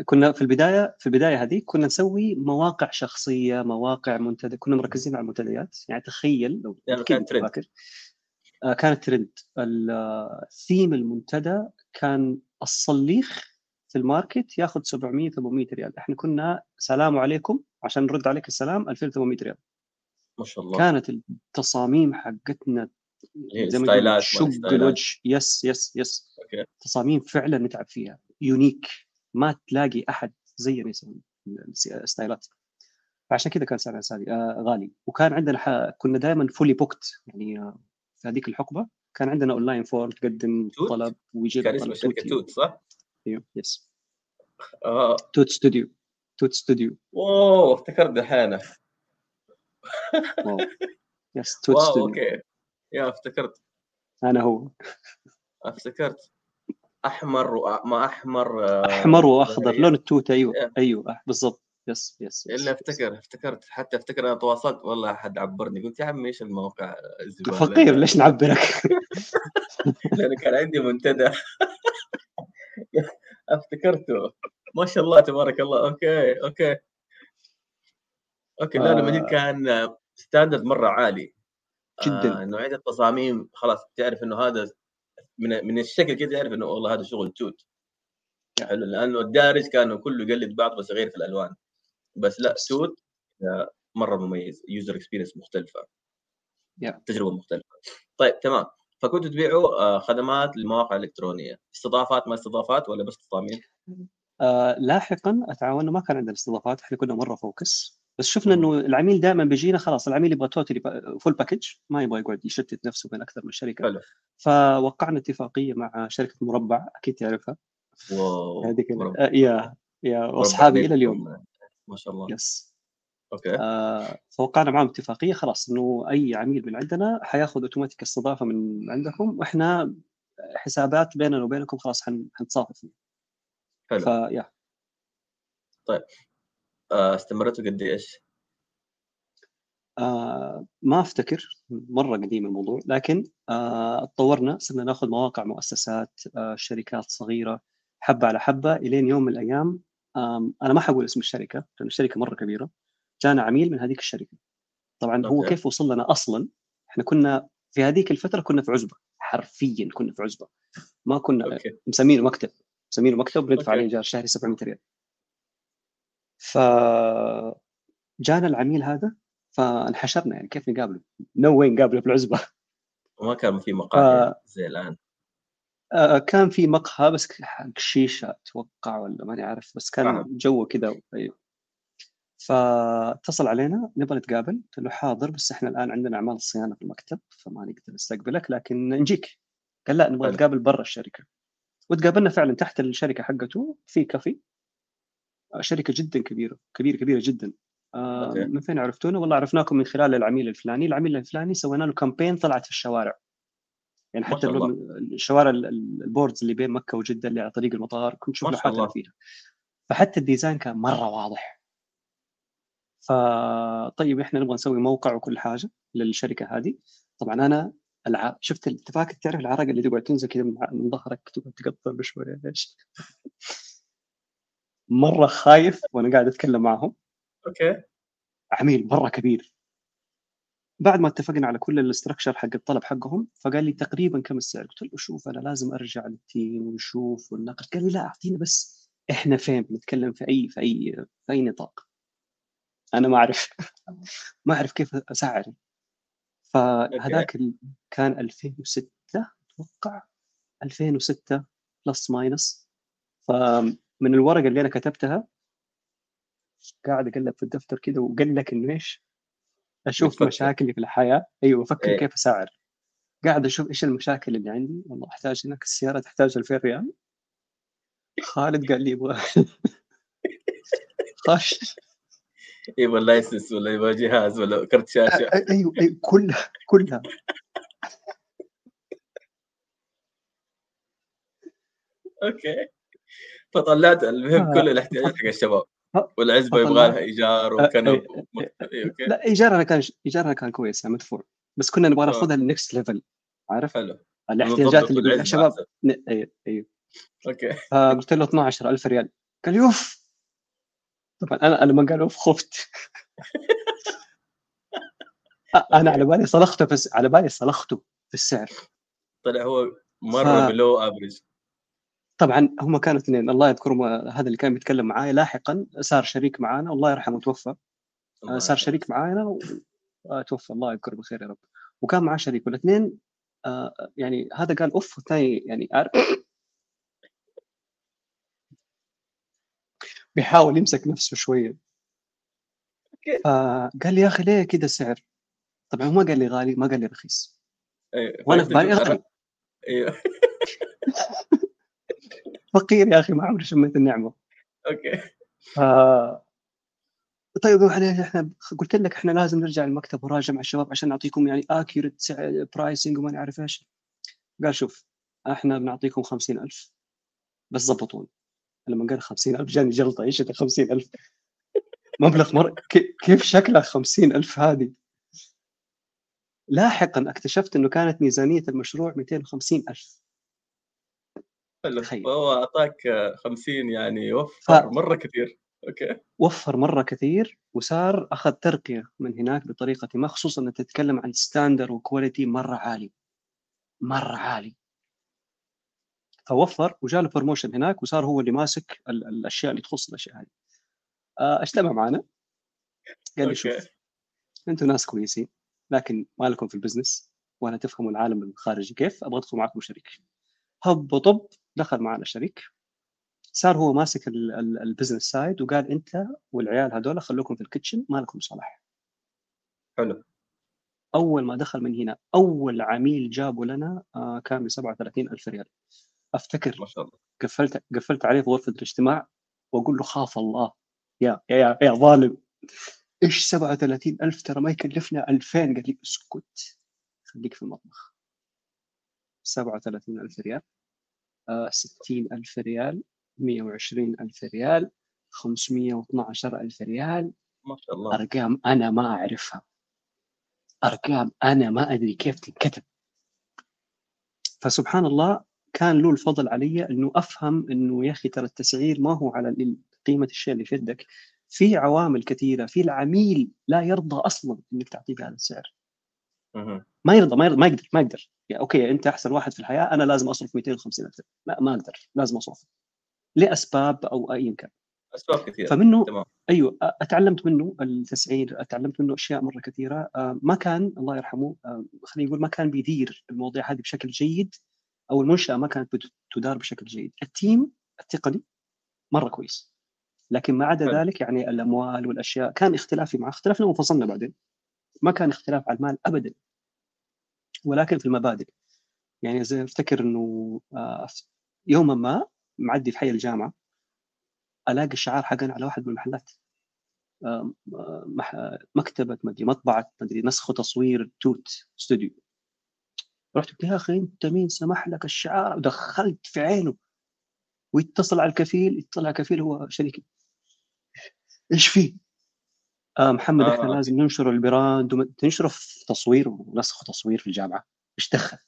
كنا في البداية في البداية هذه كنا نسوي مواقع شخصية مواقع منتدى كنا مركزين على المنتديات. يعني تخيل لو يعني كان ترند آه كانت trend ال theme المنتدى كان الصليخ في ال market ياخذ 700 800 ريال. إحنا كنا سلام عليكم عشان نرد عليك السلام 2800 ريال. ما شاء الله. كانت التصاميم حقتنا زي ما شق الوجه yes yes yes. okay. تصاميم فعلا نتعب فيها. unique. ما تلاقي أحد زينا يسوي الستايلات. فعشان كذا كان سعرها آه غالي. وكان عندنا. كنا دائما fully booked يعني آه في هذيك الحقبة كان عندنا online form تقدم توت؟ طلب ويجي كان اسمه شركة توت. صح؟ أيوه yes آه. توت ستوديو. توت ستوديو. اوه افتكرت دحين yes توت studio. okay. يا افتكرت. أنا هو. افتكرت. أحمر و... ما أحمر آه، أحمر وأخضر. لون التوت أيوه. أيوه بالضبط. yes yes, yes. إلا افتكر افتكرت حتى افتكر أنا تواصلت والله أحد عبرني قلت يا عمي إيش الموقع فقير ليش نعبرك؟ لأنه كان عندي منتدى. افتكرته. ما شاء الله تبارك الله. okay okay. okay لا لما آه. كان standard مرة عالي. جدا. آه نوعية التصاميم خلاص تعرف إنه هذا من من الشكل كذا تعرف إنه والله هذا شغل توت حلو لأنه الدارج كانوا كله يقلد بعض بس غير في الألوان. بس لا توت مرة مميز user experience مختلفة. Yeah. تجربة مختلفة. طيب تمام. فكنتوا تبيعوا آه، خدمات للمواقع الالكترونيه استضافات ما استضافات ولا بس تصاميم؟ آه لاحقا اتعاوننا ما كان عندنا استضافات إحنا كنا مرة focus بس شفنا إنه العميل دائما بيجينا خلاص العميل يبغى totally full package ما يبغى يقعد يشتت نفسه بين أكثر من شركة. حلو. فوقعنا اتفاقية مع شركة مربع أكيد تعرفها. wow هذيك آه يا يا وأصحابي إلى اليوم. ما شاء الله. yes. okay. آه فوقعنا معهم اتفاقية خلاص إنه أي عميل من عندنا حياخذ أوتوماتيك استضافة من عندكم وإحنا حسابات بيننا وبينكم خلاص حنتصافى فيه حلو. فيا طيب. آه استمرتوا قد إيش؟ آه ما أفتكر مرة قديم الموضوع لكن آه تطورنا صرنا ناخذ مواقع مؤسسات آه شركات صغيرة حبة على حبة إلين يوم من الأيام أنا ما حقول اسم الشركة لأن الشركة مرة كبيرة. جانا عميل من هذيك الشركة. طبعا أوكي. هو كيف وصل لنا أصلا؟ إحنا كنا في هذيك الفترة كنا في عزبة حرفيا كنا في عزبة. ما كنا okay. مسمينه مكتب مسمينه مكتب بندفع عليه إيجار شهري 700 ريال. ف جانا العميل هذا فانحشرنا يعني كيف نقابله؟ no no وين نقابله في العزبة. وما كان في مقاهي آه زي الآن. آه كان في مقهى بس حق شيشة أتوقع ولا ماني عارف بس كان آه. جو كذا أيوه فاتصل علينا نبغى نتقابل قلت له حاضر بس إحنا الآن عندنا أعمال صيانة في المكتب فما نقدر نستقبلك لكن نجيك. قال لا نبغى نتقابل برا الشركة. وتقابلنا فعلا تحت الشركة حقته في كافي. شركة جدا كبيرة كبيرة كبيرة جدا. آه من فين عرفتونا؟ والله عرفناكم من خلال العميل الفلاني، العميل الفلاني سوينا له campaign طلعت في الشوارع. يعني حتى الشوارع ال boards اللي بين مكة وجدة اللي على طريق المطار كنت تشوف لوحات فيها. فحتى ال design كان مرة واضح. فطيب إحنا نبغى نسوي موقع وكل حاجة للشركة هذه. طبعا أنا الع... شفت الاتفاق تعرف العرق اللي تقعد تنزل كذا من ظهرك تقعد تقطر بشويه إيش مرة خايف وأنا قاعد أتكلم معهم أوكي عميل مرة كبير بعد ما اتفقنا على كل ال structure حق الطلب حقهم فقال لي تقريبا كم السعر؟ قلت له شوف أنا لازم أرجع لل team ونشوف ونناقش. قال لي لا اعطينا بس إحنا فين؟ بنتكلم في أي في أي في أي نطاق. أنا ما أعرف. ما أعرف كيف اسعر فهذاك كان 2006 أتوقع. 2006 plus minus فمن الورقة اللي أنا كتبتها قاعد أقلب في الدفتر كذا وقال لك إنه إيش؟ أشوف بتفكر. مشاكلي في الحياة أيوه أفكر إيه. كيف اسعر قاعد أشوف إيش المشاكل اللي عندي والله أحتاج هناك السيارة تحتاج 2000 ريال خالد قال لي يبغى خش يبغى license ولا يبغى جهاز ولا كرت شاشة أيوه أيوه كلها كلها أوكي فطلعت المهم آه. كل الاحتياجات حق الشباب. والعزبة يبغى لها إيجار آه، وكنب إيه. إيه، أوكي؟ لا ايجارنا كان ايجارنا كان كويس يعني مدفوع. بس كنا نبغى آه. ناخذها لل next level عارف؟ حلو. الاحتياجات اللي العزبة يا شباب أحسن. ن- أيوه أيوه أوكي. فقلت له 12000 ريال. قال لي أوف! طبعا أنا أنا لما قال أوف خفت. أنا على بالي صلخته بس على بالي صلخته في السعر. طلع هو مرة ف- below average طبعا هم كانوا اثنين. الله يذكرهم هذا اللي كان بيتكلم معاي لاحقا صار شريك معانا الله يرحمه توفى. صار شريك معانا وتوفى الله يذكره بالخير يا رب. وكان معاه شريك. والاثنين آه، يعني هذا قال أوف والثاني يعني عارف بيحاول يمسك نفسه شوية. فقال لي يا أخي ليه كذا السعر؟ طبعا هو ما قال لي غالي ما قال لي رخيص. أيوة. وأنا في بالي غالي أيوه فقير يا أخي ما عمري شميت النعمة. أوكي. ف- طيب إحنا إحنا قلت لك إحنا لازم نرجع المكتب وراجع مع الشباب عشان نعطيكم يعني accurate pricing وما نعرف إيش. قال شوف إحنا بنعطيكم 50000 بس ضبطونا. لما قال 50000 جاني جلطة إيش ال 50000 مبلغ مر كي- كيف شكلها 50000 هذه؟ لاحقا اكتشفت إنه كانت ميزانية المشروع 250000 حلو تخيل. فهو أعطاك 50 يعني ف- وفر مرة كثير. أوكي. وفر مرة كثير وصار أخذ ترقية من هناك بطريقة ما خصوصا انك تتكلم عن standard و quality مرة عالي. مرة عالي. فوفر وجاله promotion هناك وصار هو اللي ماسك ال- الأشياء اللي تخص الأشياء هذه. آه، اجتمع معنا. قال لي شوف أنتم ناس كويسين لكن ما لكم في ال business ولا تفهموا العالم الخارجي كيف أبغى أدخل معكم شريك. هب وطب دخل معنا شريك صار هو ماسك ال- ال- ال business side وقال أنت والعيال هذول خلوكم في ال kitchen ما لكم صلاح. حلو. أول ما دخل من هنا أول عميل جابه لنا آه، كان ب 37 ألف ريال. أفتكر ما شاء الله. قفلت قفلت عليه في غرفة الاجتماع وأقول له خاف الله. يا يا يا ظالم. إيش 37 ألف؟ ترى ما يكلفنا 2000 قال لي اسكت. خليك في المطبخ. 37 ألف ريال. 60 ألف ريال 120 ألف ريال 512 ألف ريال. ما شاء الله. أرقام أنا ما أعرفها. أرقام أنا ما أدري كيف تنكتب. فسبحان الله كان له الفضل علي إنه أفهم إنه يا أخي ترى التسعير ما هو على قيمة الشيء اللي في يدك في عوامل كثيرة في العميل لا يرضى أصلا إنك تعطيه بهذا السعر. ما يرضى ما يرضى ما يقدر ما يقدر. يعني أوكي أنت أحسن واحد في الحياة أنا لازم أصرف 250 ألف. لا ما أقدر لازم أصرف. لأسباب أو ايا كان أسباب كثيرة. فمنه تمام. أيوه أتعلمت منه التسعير أتعلمت منه أشياء مرة كثيرة. آه، ما كان الله يرحمه آه، خلينا نقول ما كان بيدير المواضيع هذه بشكل جيد أو المنشأة ما كانت تدار بشكل جيد. التيم التقني مرة كويس. لكن ما عدا. ذلك يعني الأموال والأشياء كان اختلافي معه. اختلفنا وانفصلنا بعدين. ما كان اختلاف على المال ابدا. ولكن في المبادئ. يعني زي أفتكر إنه آه، يوما ما معدي في حي الجامعة ألاقي الشعار حقنا على واحد من المحلات. آه، مكتبة مدري مطبعة مدري نسخ وتصوير توت استوديو رحت قلت يا أخي أنت مين؟ سمح لك الشعار؟ ودخلت في عينه. ويتصل على الكفيل يطلع كفيل هو شريكي. إيش فيه؟ آه محمد آه. إحنا لازم ننشر ال brand تنشره في تصوير ونسخ وتصوير في الجامعة إيش دخل؟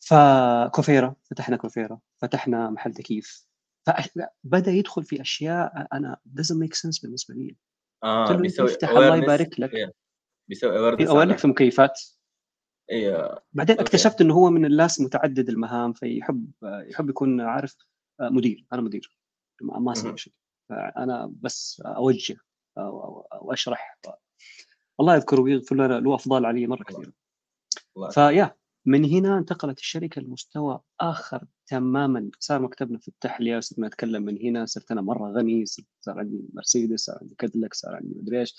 فكوفيرا فتحنا كوفيرا فتحنا محل تكييف فبدا يدخل في أشياء أنا doesn't make sense بالنسبة لي آه بيسوي افتح الله يبارك لك إيه. بيسوي awareness أقول لك في مكيفات أيوه بعدين أوكي. اكتشفت إنه هو من الناس متعدد المهام فيحب يحب يكون عارف آه، مدير أنا مدير ما أسوي. شيء أنا بس أوجه أو, أو, أو أشرح. الله يذكره ويغفر له له أفضال علي مرة الله. فيا من هنا انتقلت الشركة لمستوى آخر تماما. صار مكتبنا في التحلية صرنا نتكلم من هنا صرت أنا مرة غني صار عندي مرسيدس صار عندي كادلك صار عندي مدري إيش.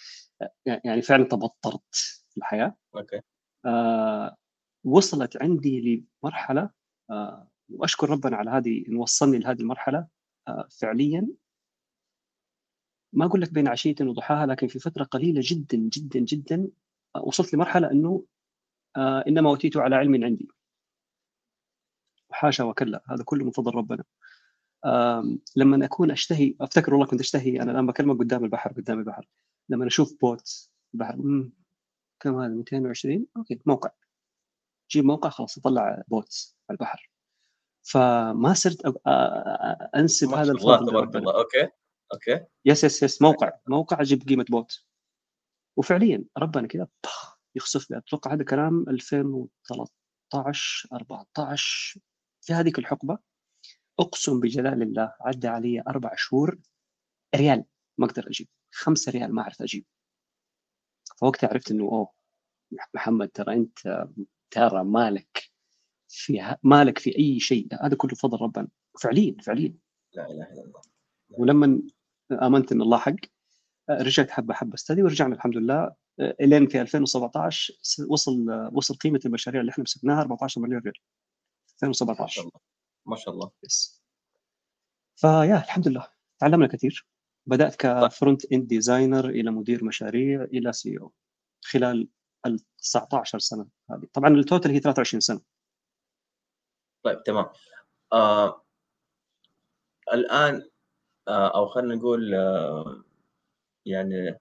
يعني فعلا تبطرت في الحياة. أوكي. آه وصلت عندي لمرحلة آه وأشكر ربنا على هذه انه وصلني لهذه المرحلة آه فعليا. ما أقول لك بين عشية وضحاها لكن في فترة قليلة جدا جدا جدا آه وصلت لمرحلة إنه آه إنما أوتيت على علم عندي. حاشا وكلا هذا كله من فضل ربنا. لما أكون أشتهي أفتكر والله كنت أشتهي أنا الآن بكلمك قدام البحر قدام البحر. لما أشوف boat البحر مم، كم هذا 220 أوكي موقع. جيب موقع خلاص أطلع boats على البحر. فما صرت أب- أنسب هذا شاء الله الفضل تبارك الله أوكي. أوكي. yes yes yes موقع موقع أجيب قيمة boat. وفعليا ربنا كذا يخسف لي أتوقع هذا كلام 2013 14 في هذيك الحقبة أقسم بجلال الله عدى علي أربع شهور ريال ما أقدر أجيب. خمسة ريال ما اعرف أجيب. فوقتها عرفت إنه أوه محمد ترى أنت ترى مالك في مالك في أي شيء. هذا كله فضل ربنا. فعليا فعليا. لا إله إلا الله. ولما آمنت إن الله حق. رجعت حبة حبة استدي ورجعنا الحمد لله. إلين في 2017 س- وصل وصل قيمة المشاريع اللي إحنا مسكناها 14 مليون ريال. ما شاء 2017 الله. ما شاء الله. بس فيا الحمد لله. تعلمنا كثير. بدأت ك front end designer إلى مدير مشاريع إلى CEO خلال ال 19 سنة هذه. طبعا ال total هي 23 سنة. طيب تمام. آه الآن آه أو خلينا نقول آه يعني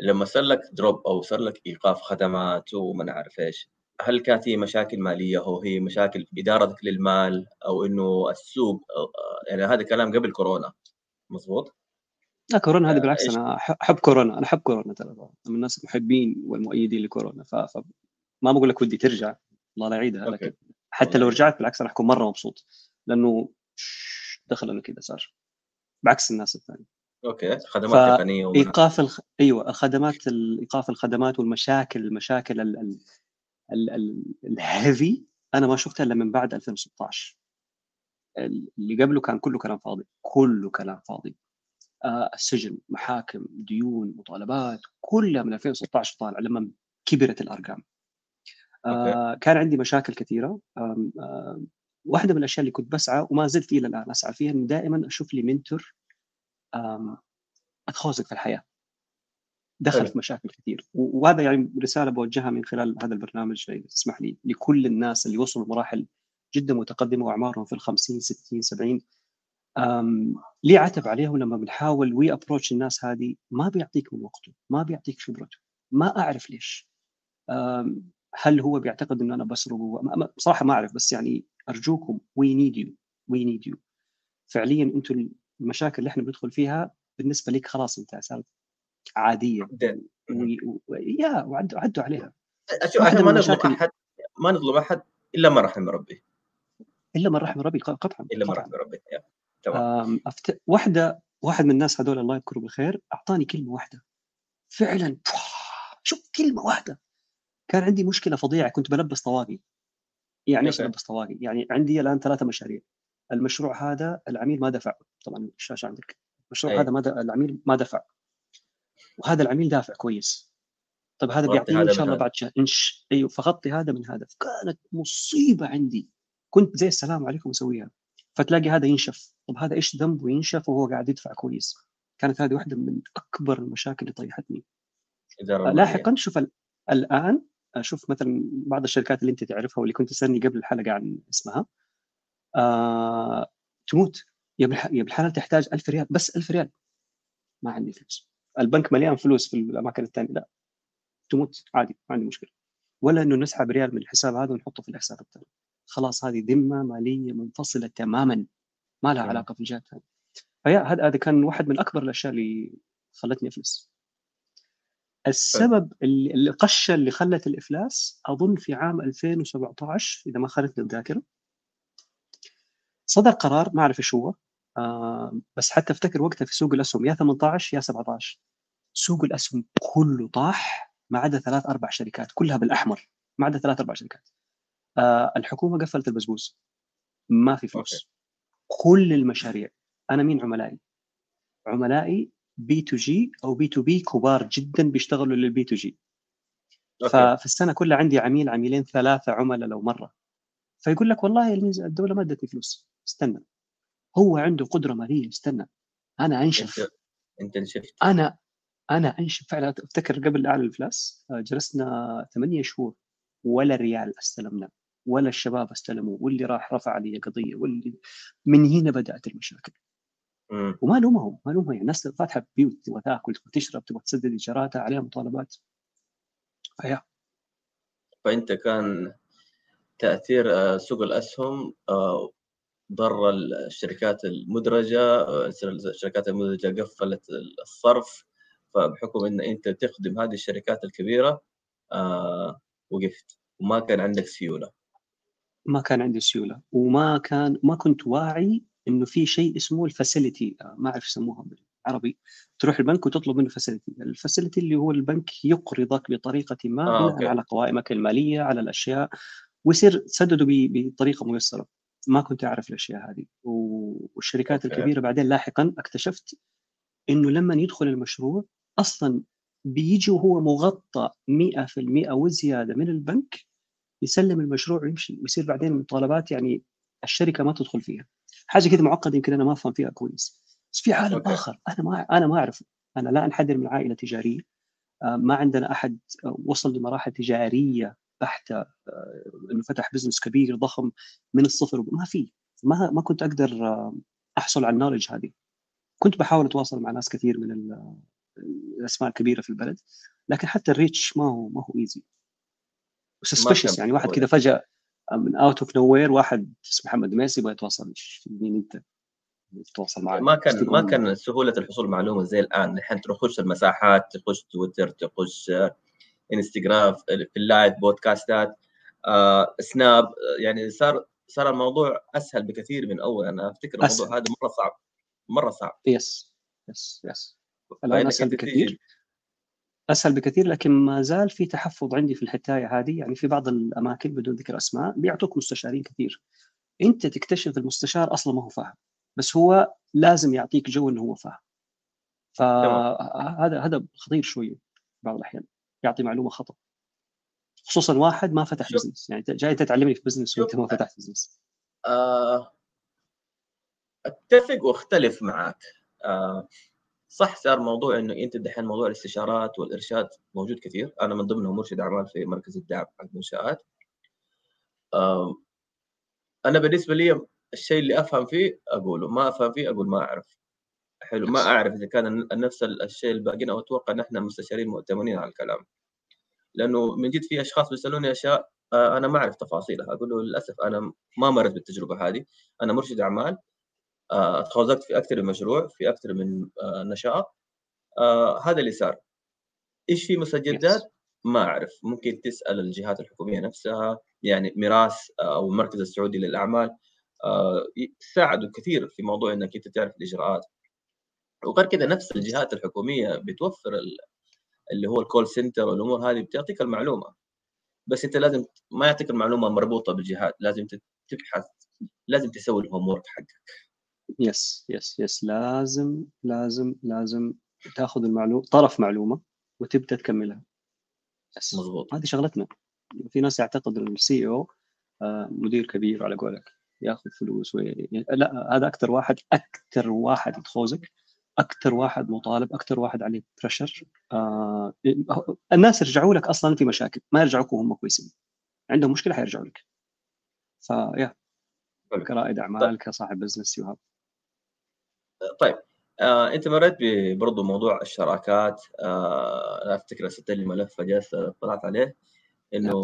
لما صار لك دروب أو صار لك إيقاف خدمات وما نعرف إيش هل كانت هي مشاكل مالية أو هي مشاكل في إدارتك للمال أو إنه السوق أو آه، يعني هذا كلام قبل كورونا مظبوط لا كورونا هذه بالعكس إيش؟ أنا أحب كورونا أنا أحب كورونا ترى من الناس المحبين والمؤيدين لكورونا ف... ف... ما بقول لك ودي ترجع الله لا يعيدها. لكن حتى لو. رجعت بالعكس أنا حكون مرة مبسوط لأنه دخلنا كذا صار. بعكس الناس الثانية. okay خدمات ف- تقنيه ومن- إيقاف الخ... أيوه الخدمات ال- إيقاف الخدمات والمشاكل المشاكل ال... ال... ال... ال... ال heavy أنا ما شفتها إلا من بعد 2016 اللي قبله كان كله كلام فاضي كله كلام فاضي. آه السجن محاكم ديون مطالبات كلها من 2016 طالع لما كبرت الأرقام. آه كان عندي مشاكل كثيرة. آم، واحدة من الأشياء اللي كنت بسعى وما زلت إلى الآن أسعى فيها إنه دائما أشوف لي منتور آم، أتخوزق في الحياة. دخل. في مشاكل كثير. وهذا يعني رسالة بوجهها من خلال هذا البرنامج إذا تسمح لي لكل الناس اللي وصلوا لمراحل جدا متقدمة وأعمارهم في ال 50 60 70 أم ليه عتب عليهم لما بنحاول وي ابروتش الناس هذه ما بيعطيك من وقته ما بيعطيك خبرته ما أعرف ليش. هل هو بيعتقد إنه أنا بسرق ما- ما- بصراحه ما أعرف بس يعني أرجوكم we need you we need you فعليا أنتم المشاكل اللي إحنا بندخل فيها بالنسبة لك خلاص أنت صارت عادية. يا وعدوا عدوا عليها. أشوف عشان ما نظلم أحد ما نظلم أحد إلا من رحم ربي. إلا من رحم ربي قطعا إلا من قطعاً. رحم ربي. تمام. أفت... واحدة واحد من الناس هذول الله يذكره بالخير أعطاني كلمة واحدة. فعلا شوف كلمة واحدة. كان عندي مشكلة فظيعة كنت بلبس طواقي. يعني إيش. بلبس طواقي؟ يعني عندي الآن ثلاثة مشاريع. المشروع هذا العميل ما دفع. طبعا الشاشة عندك. المشروع أي. هذا ما د... العميل ما دفع. وهذا العميل دافع كويس. طيب هذا بيعطيني إن شاء الله. بعد شهر انش أيوه فغطي هذا من هذا. كانت مصيبة عندي. كنت زي السلام عليكم أسويها. فتلاقي هذا ينشف. طب هذا إيش ذنبه ينشف وهو قاعد يدفع كويس؟ كانت هذه واحدة من أكبر المشاكل اللي طيحتني. لاحقا شوف ال- الآن أشوف مثلا بعض الشركات اللي أنت تعرفها واللي كنت تسألني قبل الحلقة عن اسمها آه تموت. يا يا بالحلال تحتاج 1000 ريال بس 1000 ريال. ما عندي فلوس. البنك مليان فلوس في الأماكن الثانية لا. تموت. عادي ما عندي مشكلة. ولا إنه نسحب ريال من الحساب هذا ونحطه في الحساب الثاني خلاص هذه ذمة مالية منفصلة تماما. ما لها علاقة في الجهات الثانية فيا هذا كان واحد من أكبر الأشياء اللي خلتني أفلس. السبب اللي القشة اللي خلت الإفلاس أظن في عام 2017 إذا ما خانتني الذاكره صدر قرار ما أعرف إيش هو آه بس حتى أفتكر وقتها في سوق الأسهم يا 18 يا 17 سوق الأسهم كله طاح ما عدا ثلاث أربع شركات كلها بالأحمر ما عدا ثلاث أربع شركات. آه الحكومة قفلت البزبوز ما في فلوس. okay. كل المشاريع. أنا مين عملائي؟ عملائي B to G أو B to B كبار جدا بيشتغلوا لل B to G. ففي السنة كلها عندي عميل عميلين ثلاثة عملاء لو مرة. فيقول لك والله الدولة ما ادتني فلوس استنى. هو عنده قدرة مالية استنى. أنا أنشف. انت انشفت أنا أنا أنشف. فعلا افتكر قبل إعلان الافلاس آه، جلسنا ثمانية شهور. ولا ريال استلمنا ولا الشباب استلموا واللي راح رفع علي قضية واللي من هنا بدأت المشاكل. وما لومهم ما لومهم. يعني الناس فاتحه بيوت تبغى تاكل تبغى تشرب تبغى تسدد إيجاراتها عليها مطالبات. فيا. فأنت كان تأثير آه، سوق الأسهم آه، ضر الشركات المدرجة الشركات المدرجة قفلت الصرف. فبحكم إن أنت تخدم هذه الشركات الكبيرة آه وقفت. وما كان عندك سيولة. ما كان عندي سيولة. وما كان ما كنت واعي إنه في شيء اسمه ال facility آه، ما أعرف يسموها بالعربي. تروح البنك وتطلب منه facility ال facility اللي هو البنك يقرضك بطريقة ما آه، على قوائمك المالية على الأشياء ويصير تسدده بطريقة ميسرة. ما كنت أعرف الأشياء هذه. والشركات okay. الكبيرة بعدين لاحقا اكتشفت إنه لما يدخل المشروع أصلا بيجي وهو مغطى 100% وزيادة من البنك يسلم المشروع ويمشي. ويصير بعدين مطالبات يعني الشركة ما تدخل فيها. حاجة كذا معقدة يمكن أنا ما أفهم فيها كويس. بس في عالم okay. آخر أنا ما أنا ما أعرفه. أنا لا أنحدر من عائلة تجارية. آه، ما عندنا أحد وصل لمراحل تجارية بحته آه، إنه فتح business كبير ضخم من الصفر. ما في. ما ما كنت أقدر آه، أحصل على ال knowledge هذه. كنت بحاول أتواصل مع ناس كثير من الأسماء الكبيرة في البلد. لكن حتى ال reach ما هو ما هو easy يعني واحد كذا فجأة من out of nowhere واحد اسمه محمد دميس يبغى يتواصل. مين انت؟ يتواصل معي ما كان ما كان سهولة الحصول معلومة زي الآن. الحين تخش المساحات تخش تويتر تخش إنستغرام في ال live بودكاستات آه، Snap. يعني صار صار الموضوع أسهل بكثير من أول. أنا أفتكر الموضوع هذا مرة صعب. مرة صعب. yes yes yes الآن أسهل بكثير. أسهل بكثير لكن ما زال في تحفظ عندي في الحكاية هذه. يعني في بعض الأماكن بدون ذكر أسماء بيعطوك مستشارين كثير. أنت تكتشف المستشار أصلا ما هو فاهم بس هو لازم يعطيك جو إنه هو فاهم. فهذا هذا خطير شوية بعض الأحيان يعطي معلومة خطأ. خصوصا واحد ما فتح business يعني جاي تتعلمني في business وأنت ما فتحت business آه أتفق وأختلف معك. آه صح صار موضوع إنه أنت دحين موضوع الاستشارات والإرشاد موجود كثير. أنا من ضمنهم مرشد أعمال في مركز الدعم حق المنشآت. أنا بالنسبة لي الشيء اللي أفهم فيه أقوله ما أفهم فيه أقول ما أعرف. حلو ما أعرف إذا كان نفس الشيء الباقيين أو أتوقع ان إحنا مستشارين مؤتمنين على الكلام. لأنه من جد في أشخاص بيسألوني أشياء آه، أنا ما أعرف تفاصيلها. أقول له للأسف أنا ما مرت بالتجربة هذه. أنا مرشد أعمال. تخوضت في أكثر من مشروع في أكثر من آه، نشاط هذا اللي صار. إيش في مسجلات ما أعرف. ممكن تسأل الجهات الحكومية نفسها يعني ميراث أو المركز السعودي للأعمال. ساعدوا كثير في موضوع إنك أنت تعرف الإجراءات. وغير كذا نفس الجهات الحكومية بتوفر اللي هو ال call center والأمور هذه بتعطيك المعلومة. بس أنت لازم ما يعطيك المعلومة مربوطة بالجهات. لازم تبحث لازم تسوي الهوم حقك. yes yes yes لازم لازم لازم تاخذ المعلومه طرف معلومة وتبدأ تكملها. yes مضبوط هذه شغلتنا. في ناس يعتقد إن ال CEO آه، مدير كبير على قولك ياخذ فلوس وي... لا هذا أكثر واحد أكثر واحد يتخوزق أكثر واحد مطالب أكثر واحد عليه pressure آه الناس يرجعوا لك أصلا في مشاكل ما يرجعوك وهم كويسين. عندهم مشكلة حيرجعوا لك. فيا كرائد اعمال. كصاحب business يو طيب آه، أنت مريت برضو موضوع الشراكات آه، أنا أفتكر ارسلت لي ملف فجأة طلعت عليه إنه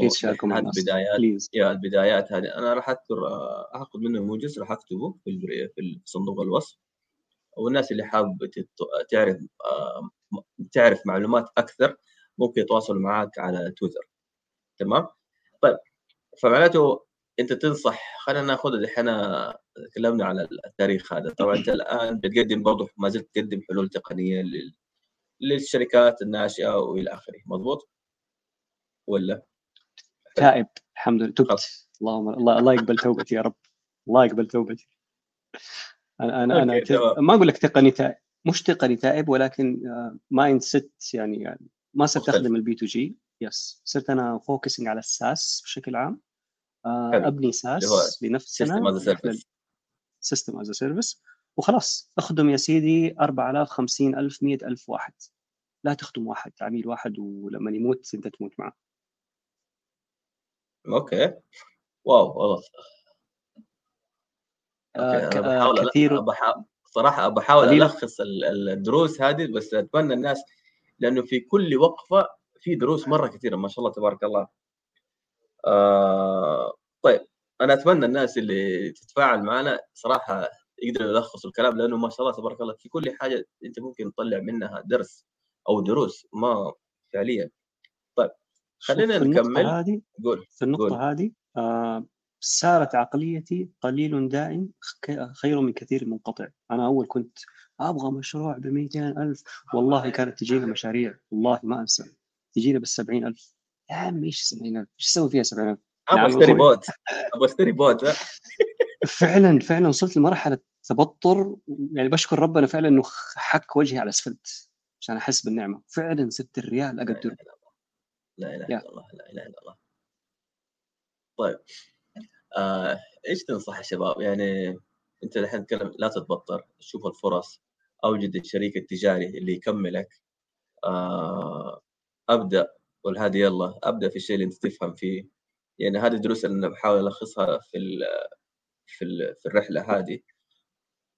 البدايات بليز يا البدايات هذه. أنا راح أذكر آه، اخذ منه موجز راح أكتبه في في صندوق الوصف. والناس اللي حابه تت- تعرف آه، تعرف معلومات أكثر ممكن يتواصلوا معك على تويتر. تمام؟ طيب فمعناته أنت تنصح خلينا ناخذ دحين تكلمنا على التاريخ هذا. طبعا أنت الآن بتقدم برضه ما زلت تقدم حلول تقنية لل... للشركات الناشئة وإلى آخره. مضبوط؟ ولا؟ تائب. الحمد لله. تبت. اللهم الله الله يقبل توبتي يا رب. الله يقبل توبتي. أنا أنا أنا okay، ت-. ما أقول لك تقني تائب. مش تقني تائب ولكن mindset يعني, يعني ما صرت. أخدم ال B to G yes صرت أنا focusing على ال SaaS بشكل عام. آه،. أبني SaaS بنفسنا. system as service وخلاص أخدم يا سيدي 4000 50000 100000 واحد. لا تخدم واحد عميل واحد ولما يموت أنت تموت معه. okay. wow والله. آه، آه، كثير بحاول صراحة بحاول. ألخص ال- ال- الدروس هذه بس أتمنى الناس لأنه في كل وقفة في دروس مرة كثيرة ما شاء الله تبارك الله. آه طيب. أنا أتمنى الناس اللي تتفاعل معنا صراحة يقدروا يلخصوا الكلام لأنه ما شاء الله تبارك الله في كل حاجة أنت ممكن تطلع منها درس أو دروس ما فعليا. شوف، خلينا نكمل. هذه قول في النقطة قول. هذه آه سارت عقليتي قليل دائم خير من كثير منقطع أنا أول كنت أبغى مشروع ب ألف والله كانت تجينا مشاريع والله ما أنسى. تجينا بال ألف. يا عم إيش 70000 إيش أسوي فيها 70000 أبغى نعم، أشتري. بوت. أبغى أشتري بوت ها؟ فعلا فعلا وصلت لمرحلة تبطر. يعني بشكر ربنا فعلا إنه حك وجهي على الأسفلت عشان أحس بالنعمة. فعلا ست الريال أقدره لا إله. إلا الله لا إله إلا الله. طيب آه، إيش تنصح الشباب يعني أنت الحين تتكلم لا تتبطر شوف الفرص اوجد الشريك التجاري اللي يكملك. آه، أبدأ قول هذه يلا أبدأ في الشيء اللي أنت تفهم فيه. يعني هذه الدروس اللي أنا بحاول ألخصها في ال في ال في الرحلة هذه.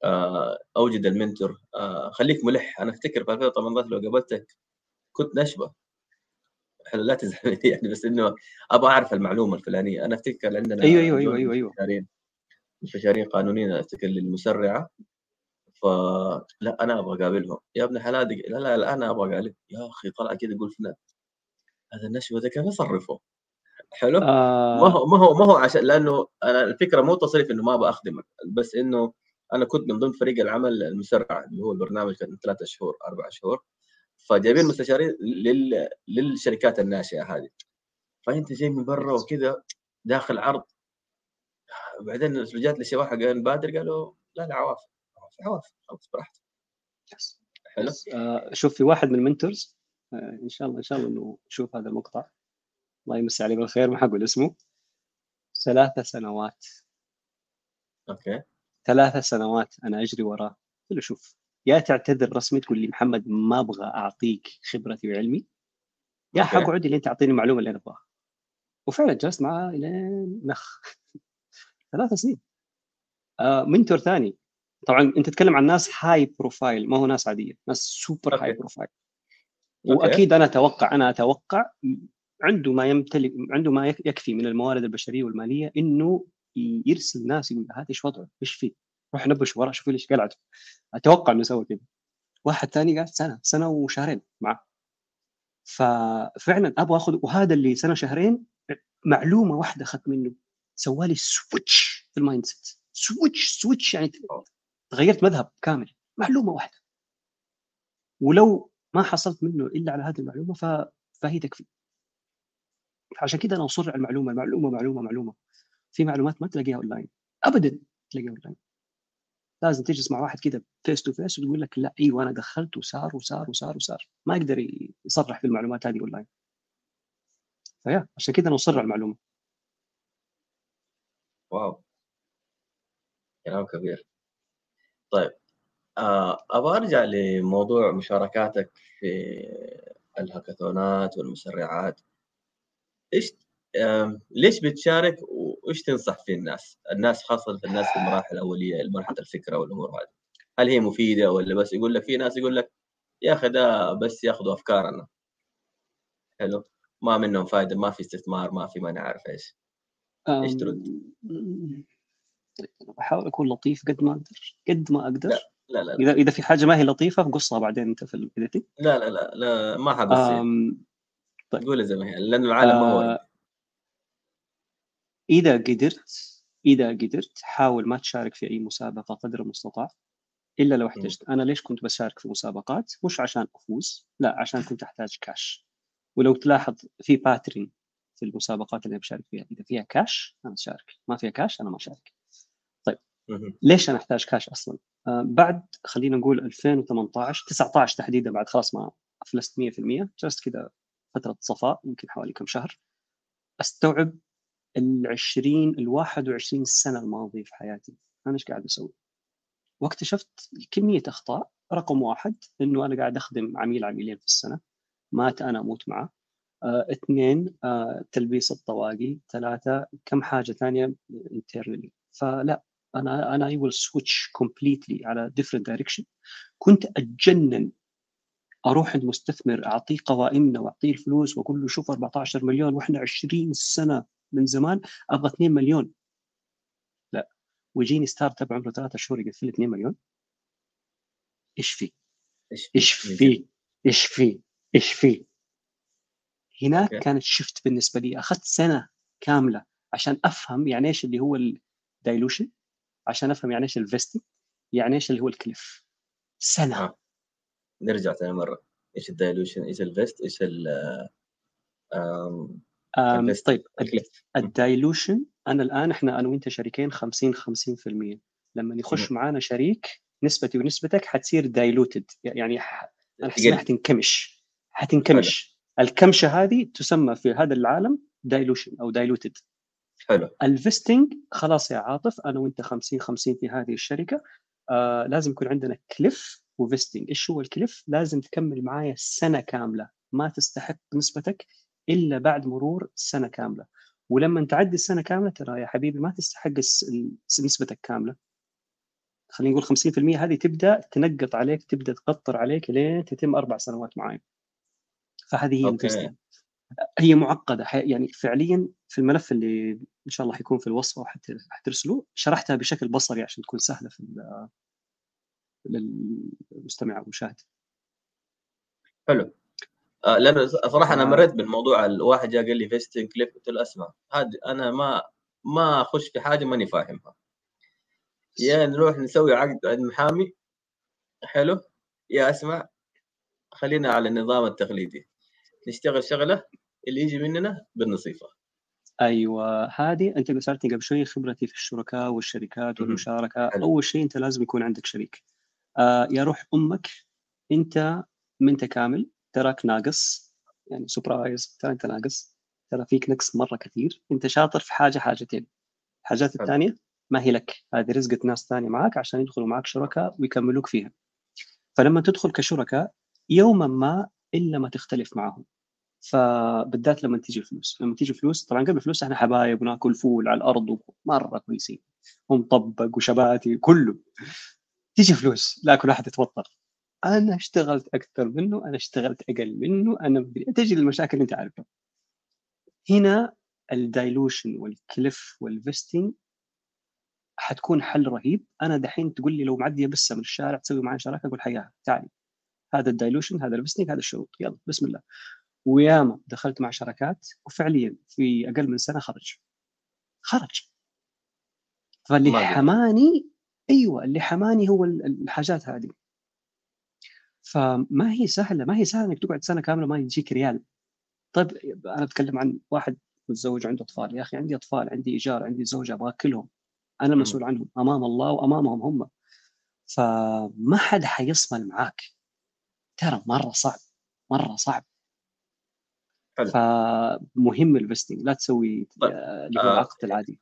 آه، أوجد المنتور. آه، خليك ملح. أنا أفتكر في 2018 لو قابلتك كنت نشبة. حلو لا تزعل يعني بس إنه أبغى أعرف المعلومة الفلانية. أنا أفتكر عندنا أيوه أيوه دول أيوه أيوه. مستشارين مستشارين قانونيين افتكر للمسرعة. فلا أنا أبغى أقابلهم. يا ابن حلال دق- لا لا لا أنا أبغى اقابلك يا أخي طلع كذا يقول فلان. هذا النشوة ده كيف أصرفه؟ حلو؟ آه. ما هو ما هو ما هو عشان لأنه أنا الفكرة مو تصريف إنه ما أبغى أخدمك بس إنه أنا كنت من ضمن فريق العمل المسرع اللي هو البرنامج كان ثلاثة شهور أربع شهور. فجايبين مستشارين لل... للشركات الناشئة هذه. فأنت جاي من برا وكذا داخل عرض. بعدين جات لي شباب حق بادر قالوا لا لا عواف. عواف خلاص براحتك. حلو. آه شوف في واحد من ال mentors آه إن شاء الله إن شاء الله إنه يشوف هذا المقطع. الله يمسي عليه بالخير. ما حقول اسمه. ثلاث سنوات. okay. ثلاث سنوات أنا أجري وراه. قلت له شوف يا تعتذر رسمي تقول لي محمد ما أبغى أعطيك خبرتي وعلمي؟ يا okay. حقعد اللي انت تعطيني المعلومه اللي أنا أبغاها. وفعلا جلست معاه الين نخ. ثلاث سنين. آه mentor ثاني. طبعا أنت تتكلم عن ناس high profile ما هو ناس عادية. ناس super high okay. profile okay. وأكيد أنا أتوقع أنا أتوقع عنده ما يمتلك عنده ما يك- يكفي من الموارد البشرية والمالية إنه يرسل ناس يقول هذا إيش وضعه؟ إيش فيه؟ روح نبش وراه شوف ليش قلعته. أتوقع إنه سوى كذا واحد ثاني قاعد سنة سنة وشهرين معه. ففعلا أبغى آخذ وهذا اللي سنة شهرين معلومة واحدة أخذت منه. سوالي switch في ال mindset. switch switch يعني تغيرت مذهب كامل. معلومة واحدة. ولو ما حصلت منه إلا على هذه المعلومة. فهي تكفي. عشان كذا أنا اصر على المعلومة المعلومة معلومة معلومة. في معلومات ما تلاقيها أونلاين. ابدا تلاقيها أونلاين. لازم تجلس مع واحد كذا face to face وتقول لك لا إيوه أنا دخلت وصار وصار وصار وصار. ما يقدر يصرح في المعلومات هذه أونلاين. فيا عشان كذا أنا اصر على المعلومة. wow. كلام كبير. طيب آه، أبغى أرجع لموضوع مشاركاتك في ال hackathonات والمسرعات. إيش ليش بتشارك وإيش تنصح في الناس؟ الناس خاصة الناس في المراحل الأولية مرحلة الفكرة والأمور هذه. هل هي مفيدة ولا بس يقول لك في ناس يقول لك يا أخي ده بس ياخذوا أفكارنا. حلو. ما منهم فائده ما في استثمار ما في ما نعرف إيش؟ إيش ترد؟ بحاول أكون لطيف قد ما أقدر قد ما أقدر. لا لا لا, اذا إذا في حاجة ما هي لطيفة قصها بعدين أنت في الايديتنج لا لا لا, لا ما حقص طيب. قولها زي ما هي لأنه العالم ما هو آه إذا قدرت إذا قدرت حاول ما تشارك في أي مسابقة قدر المستطاع إلا لو احتجت. أنا ليش كنت بشارك في مسابقات؟ مش عشان أفوز لا عشان كنت أحتاج كاش ولو تلاحظ في pattern في المسابقات اللي بشارك فيها إذا فيها كاش أنا أشارك. ما فيها كاش أنا ما أشارك. طيب. ليش أنا أحتاج كاش أصلا؟ آه بعد خلينا نقول 2018 19 تحديدا بعد خلاص ما أفلست 100% جلست كذا فترة صفاء يمكن حوالي كم شهر. أستوعب ال 20 ال 21 سنة الماضية في حياتي. أنا إيش قاعد أسوي؟ واكتشفت كمية أخطاء. رقم واحد إنه أنا قاعد أخدم عميل عميلين في السنة. مات أنا أموت معه. آه، اثنين آه، تلبيس الطواقي. ثلاثة كم حاجة ثانية؟ internally فلا أنا أنا I will switch completely على different direction كنت أتجنن أروح عند مستثمر أعطيه قوائمنا وأعطيه الفلوس وأقول له شوف 14 مليون وإحنا 20 سنة من زمان أبغى 2 مليون لا ويجيني startup عمره ثلاثة شهور يقفل 2 مليون إيش في؟ إيش في؟ إيش في؟ إيش في؟ هناك. كانت شفت بالنسبة لي أخذت سنة كاملة عشان أفهم يعني إيش اللي هو ال dilution عشان أفهم يعني إيش ال vesting يعني إيش اللي هو ال cliff سنة آه. نرجع ثاني مرة. إيش ال dilution إيش ال vest؟ إيش ال طيب ال dilution أنا الآن إحنا أنا وأنت شريكين 50 50% لما يخش معانا شريك نسبتي ونسبتك حتصير diluted يعني انا حسنا حتنكمش. حتنكمش. الكمشة هذه تسمى في هذا العالم dilution أو diluted حلو. ال vesting خلاص يا عاطف أنا وأنت 50 50 في هذه الشركة. آه لازم يكون عندنا cliff و vesting. إيش هو ال cliff؟ لازم تكمل معايا سنة كاملة. ما تستحق نسبتك إلا بعد مرور سنة كاملة. ولما تعدي السنة كاملة ترى يا حبيبي ما تستحق نسبتك كاملة. خلينا نقول 50% هذه تبدأ تنقط عليك تبدأ تقطر عليك لين تتم أربع سنوات معايا. فهذه هي ال vesting. هي معقدة. يعني فعليا في الملف اللي إن شاء الله حيكون في الوصفة وحترسلوه شرحتها بشكل بصري عشان تكون سهلة في للمستمع والمشاهد حلو. آه لأنه صراحة أنا آه. مريت بالموضوع الواحد جاء قال لي vesting cliff قلت له أسمع هذه أنا ما ما أخش في حاجة ماني فاهمها. يا نروح نسوي عقد عند محامي. حلو. يا أسمع خلينا على النظام التقليدي. نشتغل شغلة اللي يجي مننا بالنصيفة. أيوه هذه أنت سالتني قبل شوي خبرتي في الشركاء والشركات والمشاركة. أول شيء أنت لازم يكون عندك شريك. آه يا روح أمك أنت منت كامل تراك ناقص يعني surprise ترى أنت ناقص ترى فيك نقص مرة كثير أنت شاطر في حاجة حاجتين. الحاجات الثانية ما هي لك هذه رزقة ناس ثانية معك عشان يدخلوا معك شركاء ويكملوك فيها. فلما تدخل كشركاء يوما ما إلا ما تختلف معهم. فبالذات لما تيجي الفلوس. لما تيجي فلوس طبعا قبل الفلوس إحنا حبايب وناكل فول على الأرض مره كويسين. ومطبق وشباتي كله. تيجي فلوس لا كل واحد يتوتر. أنا اشتغلت أكثر منه أنا اشتغلت أقل منه أنا مدري تجي المشاكل اللي أنت عارفها. هنا ال dilution وال cliff وال vesting حتكون حل رهيب. أنا دحين تقول لي لو معدية بسة من الشارع تسوي معي شراكة أقول حياها تعالي هذا ال dilution هذا ال vesting هذا الشروط. يلا بسم الله. وياما دخلت مع شركات وفعليا في أقل من سنة خرج. خرج. فاللي حماني أيوه اللي حماني هو الحاجات هذه. فما هي سهلة ما هي سهلة إنك تقعد سنة كاملة ما يجيك ريال. طيب أنا أتكلم عن واحد متزوج عنده أطفال. يا أخي عندي أطفال عندي إيجار عندي زوجة أبغى اكلهم أنا المسؤول عنهم أمام الله وأمامهم هم. فما حد حيصمل معاك. ترى مرة صعب مرة صعب. حلو. فمهم الفستنج لا تسوي طيب. اللي هو آه، العقد العادي.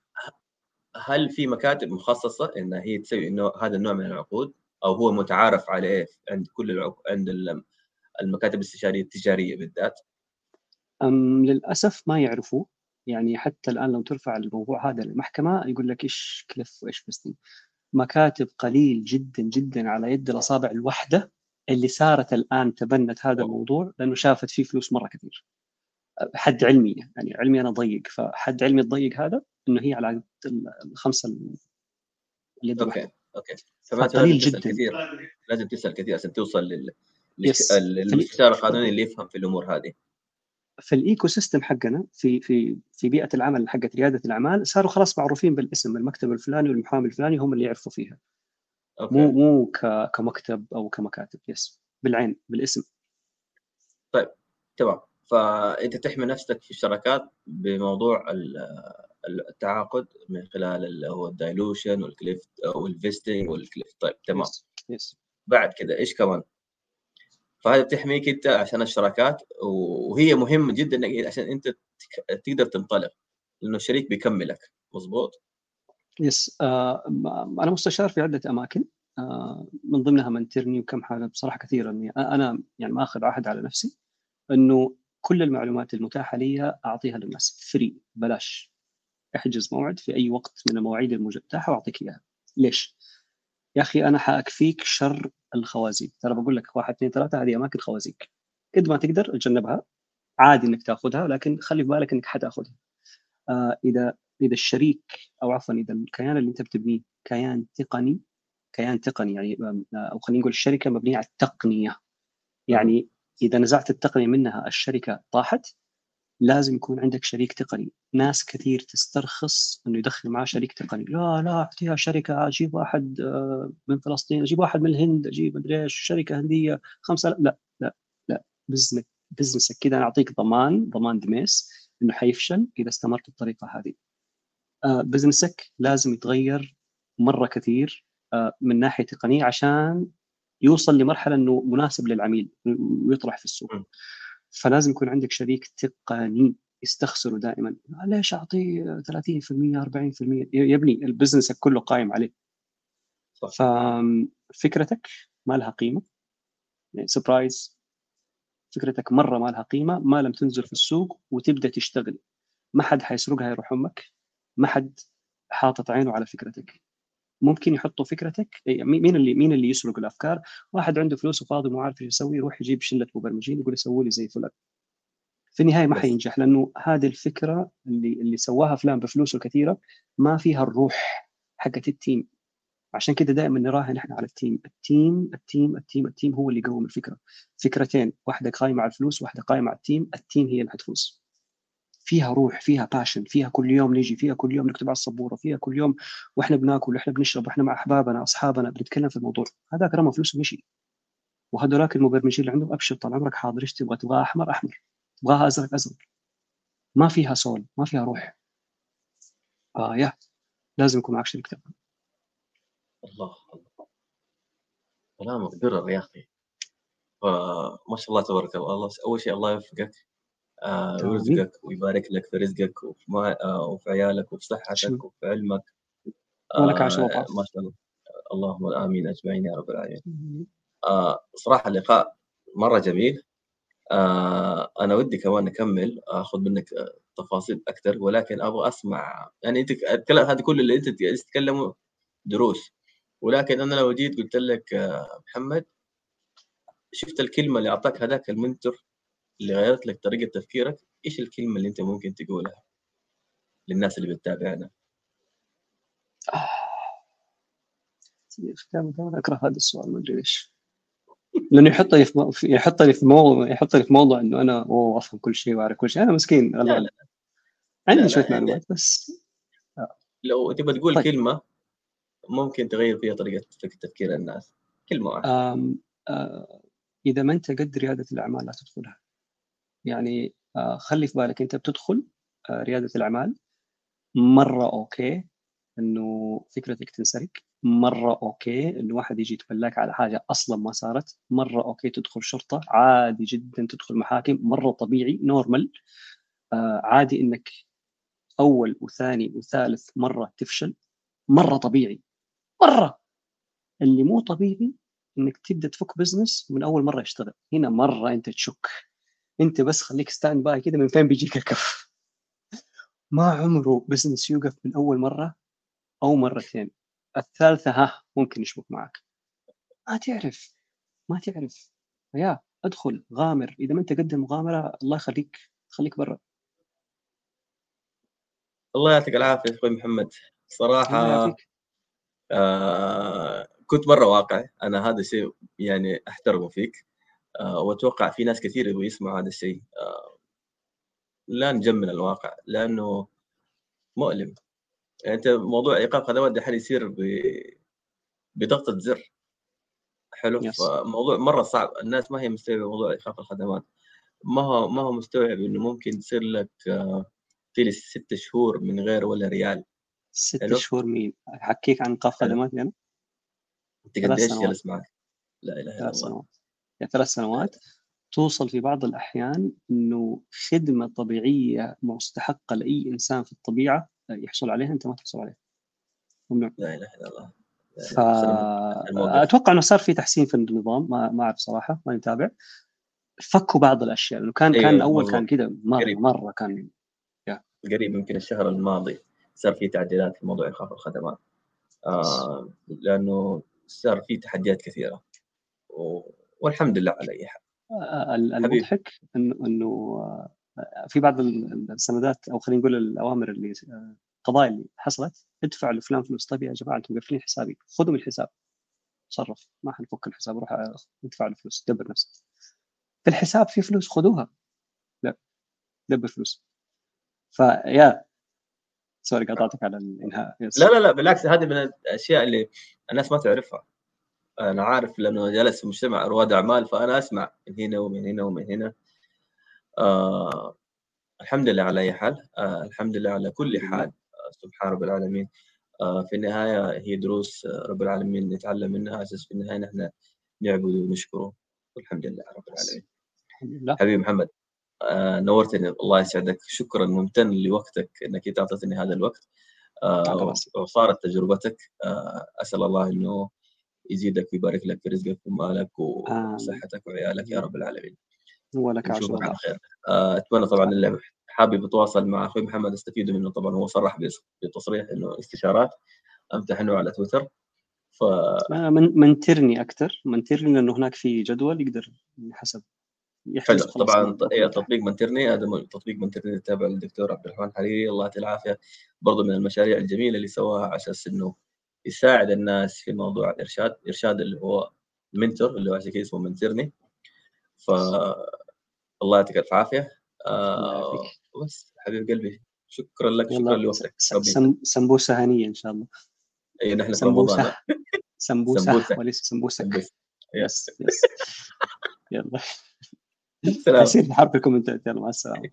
هل في مكاتب مخصصة انها هي تسوي إنه هذا النوع من العقود؟ أو هو متعارف عليه عند كل العقود عند المكاتب الاستشارية التجارية بالذات؟ أم للأسف ما يعرفوا. يعني حتى الآن لو ترفع الموضوع هذا للمحكمة يقول لك إيش كلف وإيش فستنج مكاتب قليل جدا جدا على يد الأصابع الواحده اللي صارت الآن تبنت هذا الموضوع لأنه شافت فيه فلوس مرة كثير. حد علمي يعني علمي أنا ضيق فحد علمي الضيق هذا إنه هي على الخمسة اللي أوكي okay. فقليل جدا. كثير. لازم تسأل كثير عشان توصل لل القانوني اللي يفهم في الأمور هذه. في ال ecosystem حقنا في في في بيئة العمل حقت ريادة الأعمال صاروا خلاص معروفين بالاسم المكتب الفلاني والمحامي الفلاني هم اللي يعرفوا فيها. okay. مو مو كمكتب أو كمكاتب yes بالعين بالاسم. طيب تمام. فأنت تحمي نفسك في الشراكات بموضوع التعاقد من خلال اللي هو الدايلوشن والكليفت والفيستنج والكليفت طيب تمام yes. بعد كده إيش كمان؟ فهذا بتحميك أنت عشان الشراكات وهي مهمة جدا عشان أنت تقدر تنطلق لأنه الشريك بيكملك مظبوط yes آه أنا مستشار في عدة أماكن آه من ضمنها منترني وكم حاجة بصراحة كثيرة إني أنا يعني ماخذ عهد على نفسي إنه كل المعلومات المتاحة لي أعطيها للناس. فري بلاش. احجز موعد في أي وقت من المواعيد المتاحة وأعطيك إياها. ليش؟ يا أخي أنا حاكفيك شر الخوازيق. ترى بقول لك واحد اثنين ثلاثة هذه أماكن خوازيق. قد ما تقدر تجنبها. عادي إنك تأخذها لكن خلي في بالك إنك حتأخذها. آه إذا إذا الشريك أو عفوا إذا الكيان اللي أنت بتبنيه كيان تقني كيان تقني يعني آه، أو خلينا نقول الشركة مبنية على التقنية. يعني إذا نزعت التقنية منها الشركة طاحت لازم يكون عندك شريك تقني. ناس كثير تسترخص إنه يدخل معاه شريك تقني. لا لا أعطيها شركة أجيب واحد آه، من فلسطين أجيب واحد من الهند أجيب مدري إيش شركة هندية خمسة لا لا لا, لا. بزنسك. كذا أنا اعطيك ضمان ضمان دميس إنه حيفشل إذا استمرت بالطريقة هذه. آه بزنسك لازم يتغير مرة كثير آه من ناحية تقنية عشان يوصل لمرحلة إنه مناسب للعميل ويطرح في السوق. فلازم يكون عندك شريك تقني يستخسره دائما. ليش أعطيه 30% 40% يا ابني ال business كله قايم عليه. صح. ففكرتك ما لها قيمة. يعني surprise فكرتك مرة ما لها قيمة ما لم تنزل في السوق وتبدأ تشتغل. ما حد حيسرقها يروح أمك. ما حد حاطط عينه على فكرتك. ممكن يحطوا فكرتك؟ مين اللي مين اللي يسرق الأفكار؟ واحد عنده فلوس وفاضي وما عارف إيش يسوي يروح يجيب شلة مبرمجين يقول يسووا لي زي فلان. في النهاية ما حينجح لأنه هذه الفكرة اللي اللي سواها فلان بفلوسه كثيره ما فيها الروح حقت ال team. عشان كده دائما نراهن إحنا على ال team. ال team ال team ال team ال team هو اللي يقوم الفكرة. فكرتين واحدة قايمة على الفلوس واحدة قايمة على ال team. ال team هي اللي حتفوز. فيها روح فيها باشن فيها كل يوم نجي فيها كل يوم نكتب على السبورة فيها كل يوم وإحنا بناكل وإحنا بنشرب وإحنا مع أحبابنا أصحابنا بنتكلم في الموضوع. هذاك رمى فلوسه مشي وهذولاك المبرمجين اللي عندهم أبشر طال عمرك حاضر إيش تبغى؟ تبغاها أحمر؟ أحمر. تبغاها أزرق؟ أزرق. ما فيها سول ما فيها روح. آه يا لازم يكون معك شريك تقني الله الله. كلامك درر يا أخي. ما شاء الله تبارك الله. أول شيء الله يوفقك. آه، ويرزقك ويبارك لك في رزقك وفي, ما آه، وفي عيالك وفي صحتك وفي علمك. ولك عاش ما شاء الله. اللهم آمين. أجمعين يا رب العالمين. آه صراحة اللقاء مرة جميل. آه أنا ودي كمان نكمل. آخذ منك تفاصيل أكثر. ولكن أبغى أسمع يعني أنت هذه كل اللي أنت تتكلمه دروس. ولكن أنا لو جيت قلت لك محمد شفت الكلمة اللي أعطاك هذاك المنتور؟ اللي غيرت لك طريقة تفكيرك إيش الكلمة اللي أنت ممكن تقولها للناس اللي بتتابعنا؟ آه. دائما اكره هذا السؤال؟ ما أدري ليش. لأنه يحطني في يحطني في موضوع يحطني في موضوع إنه أنا أوه أفهم كل شيء وأعرف كل شيء. أنا مسكين لا لا. عندي شوية معلومات بس. آه. لو تبغى تقول طيب. كلمة ممكن تغير فيها طريقة تفكير الناس. كلمة واحدة. آم آه إذا ما أنت قد رياده الأعمال لا تدخلها. يعني آه، خلي في بالك انت بتدخل آه، ريادة الأعمال مرة okay إنه فكرتك تنسرق مرة okay إنه واحد يجي يتبلاك على حاجة أصلا ما صارت مرة okay تدخل شرطة عادي جدا تدخل محاكم مرة طبيعي normal آه عادي إنك أول وثاني وثالث مرة تفشل مرة طبيعي مرة. اللي مو طبيعي إنك تبدأ تفك business من أول مرة يشتغل هنا مرة أنت تشك. انت بس خليك standby كده من فين بيجيك الكف. ما عمره business يوقف من أول مرة أو مرتين. الثالثة ها ممكن يشبك معك. ما تعرف ما تعرف. يا ادخل غامر. إذا ما أنت قد المغامره الله يخليك خليك برا. الله يعطيك العافية أخوي محمد. صراحة آه كنت مره واقعي. أنا هذا الشيء يعني أحترمه فيك. وأتوقع في ناس كثير يبغوا يسمعوا هذا الشيء. آه لا نجمل الواقع لأنه مؤلم. يعني أنت موضوع إيقاف خدمات دحين يصير ب... بضغطة زر. حلو؟ Yes. فموضوع مرة صعب. الناس ما هي مستوعبة موضوع إيقاف الخدمات. ما هو ما هو مستوعب إنه ممكن تصير لك آه تجلس ست شهور من غير ولا ريال. ست حلو؟ شهور مين؟ حكيك عن إيقاف خدمات يعني؟ أنت قديش جلس معك؟ لا إله إلا الله. يعني ثلاث سنوات توصل في بعض الأحيان إنه خدمة طبيعية مستحقة لأي إنسان في الطبيعة يحصل عليها أنت ما تحصل عليها. ممنوع. لا إله إلا الله. أتوقع إنه صار في تحسين في النظام ما ما أعرف صراحة ما متابع. فكوا بعض الأشياء لأنه كان كان اول كان كذا مرة قريب. مرة كان قريب يمكن الشهر الماضي صار في تعديلات في موضوع إيقاف الخدمات. آه لأنه صار في تحديات كثيرة. و... والحمد لله على أي حال. المضحك إنه انه في بعض السندات أو خلينا نقول الأوامر اللي القضايا اللي حصلت ادفع لفلان فلوس. طيب يا جماعة أنتم مقفلين حسابي. خذوا من الحساب. تصرف ما حنفك الحساب. روح ادفع له فلوس دبر نفسك. في الحساب في فلوس. خذوها. لا دبر فلوس. فيا sorry قطعتك على الإنهاء. yes. لا لا لا بالعكس هذه من الأشياء اللي الناس ما تعرفها. أنا عارف لأنه جالس في مجتمع رواد أعمال فأنا أسمع من هنا ومن هنا ومن هنا. آه الحمد لله على أي حال. آه الحمد لله على كل حال. آه سبحان رب العالمين. آه في النهاية هي دروس رب العالمين نتعلم منها. أساس في النهاية نحن نعبد ونشكره والحمد لله رب العالمين. حبيبي محمد آه نورتني. الله يسعدك. شكرا ممتن لوقتك إنك انت اعطيتني هذا الوقت. آه وصارت تجربتك. آه أسأل الله إنه يزيدك ويبارك لك في رزقك ومالك وصحتك وعيالك يا رب العالمين. ولك نشوفك على خير. آه أتمنى طبعا اللي حابب يتواصل مع أخوي محمد استفيدوا منه طبعا. هو صرح بتصريح إنه استشارات. امتحنه على تويتر. ف من منترني أكثر منترني لأنه هناك في جدول يقدر حسب حلو. طبعا تطبيق منترني. هذا تطبيق منترني تابع للدكتور عبد الرحمن حريري. الله يعطيه العافية. برضه من المشاريع الجميلة اللي سواها على أساس انه يساعد الناس في موضوع الارشاد إرشاد اللي هو mentor اللي هو عشان كذا اسمه منترني ف الله يعطيك الف عافية. آه بس حبيب قلبي. شكرا لك شكرا لوقتك. سمبوسة هنية إن شاء الله. اي نحن في سمبوسة. سمبوسة. وليس سمبوسة. yes. yes يلا. سلام. نحرك الكومنتات يلا مع السلامة.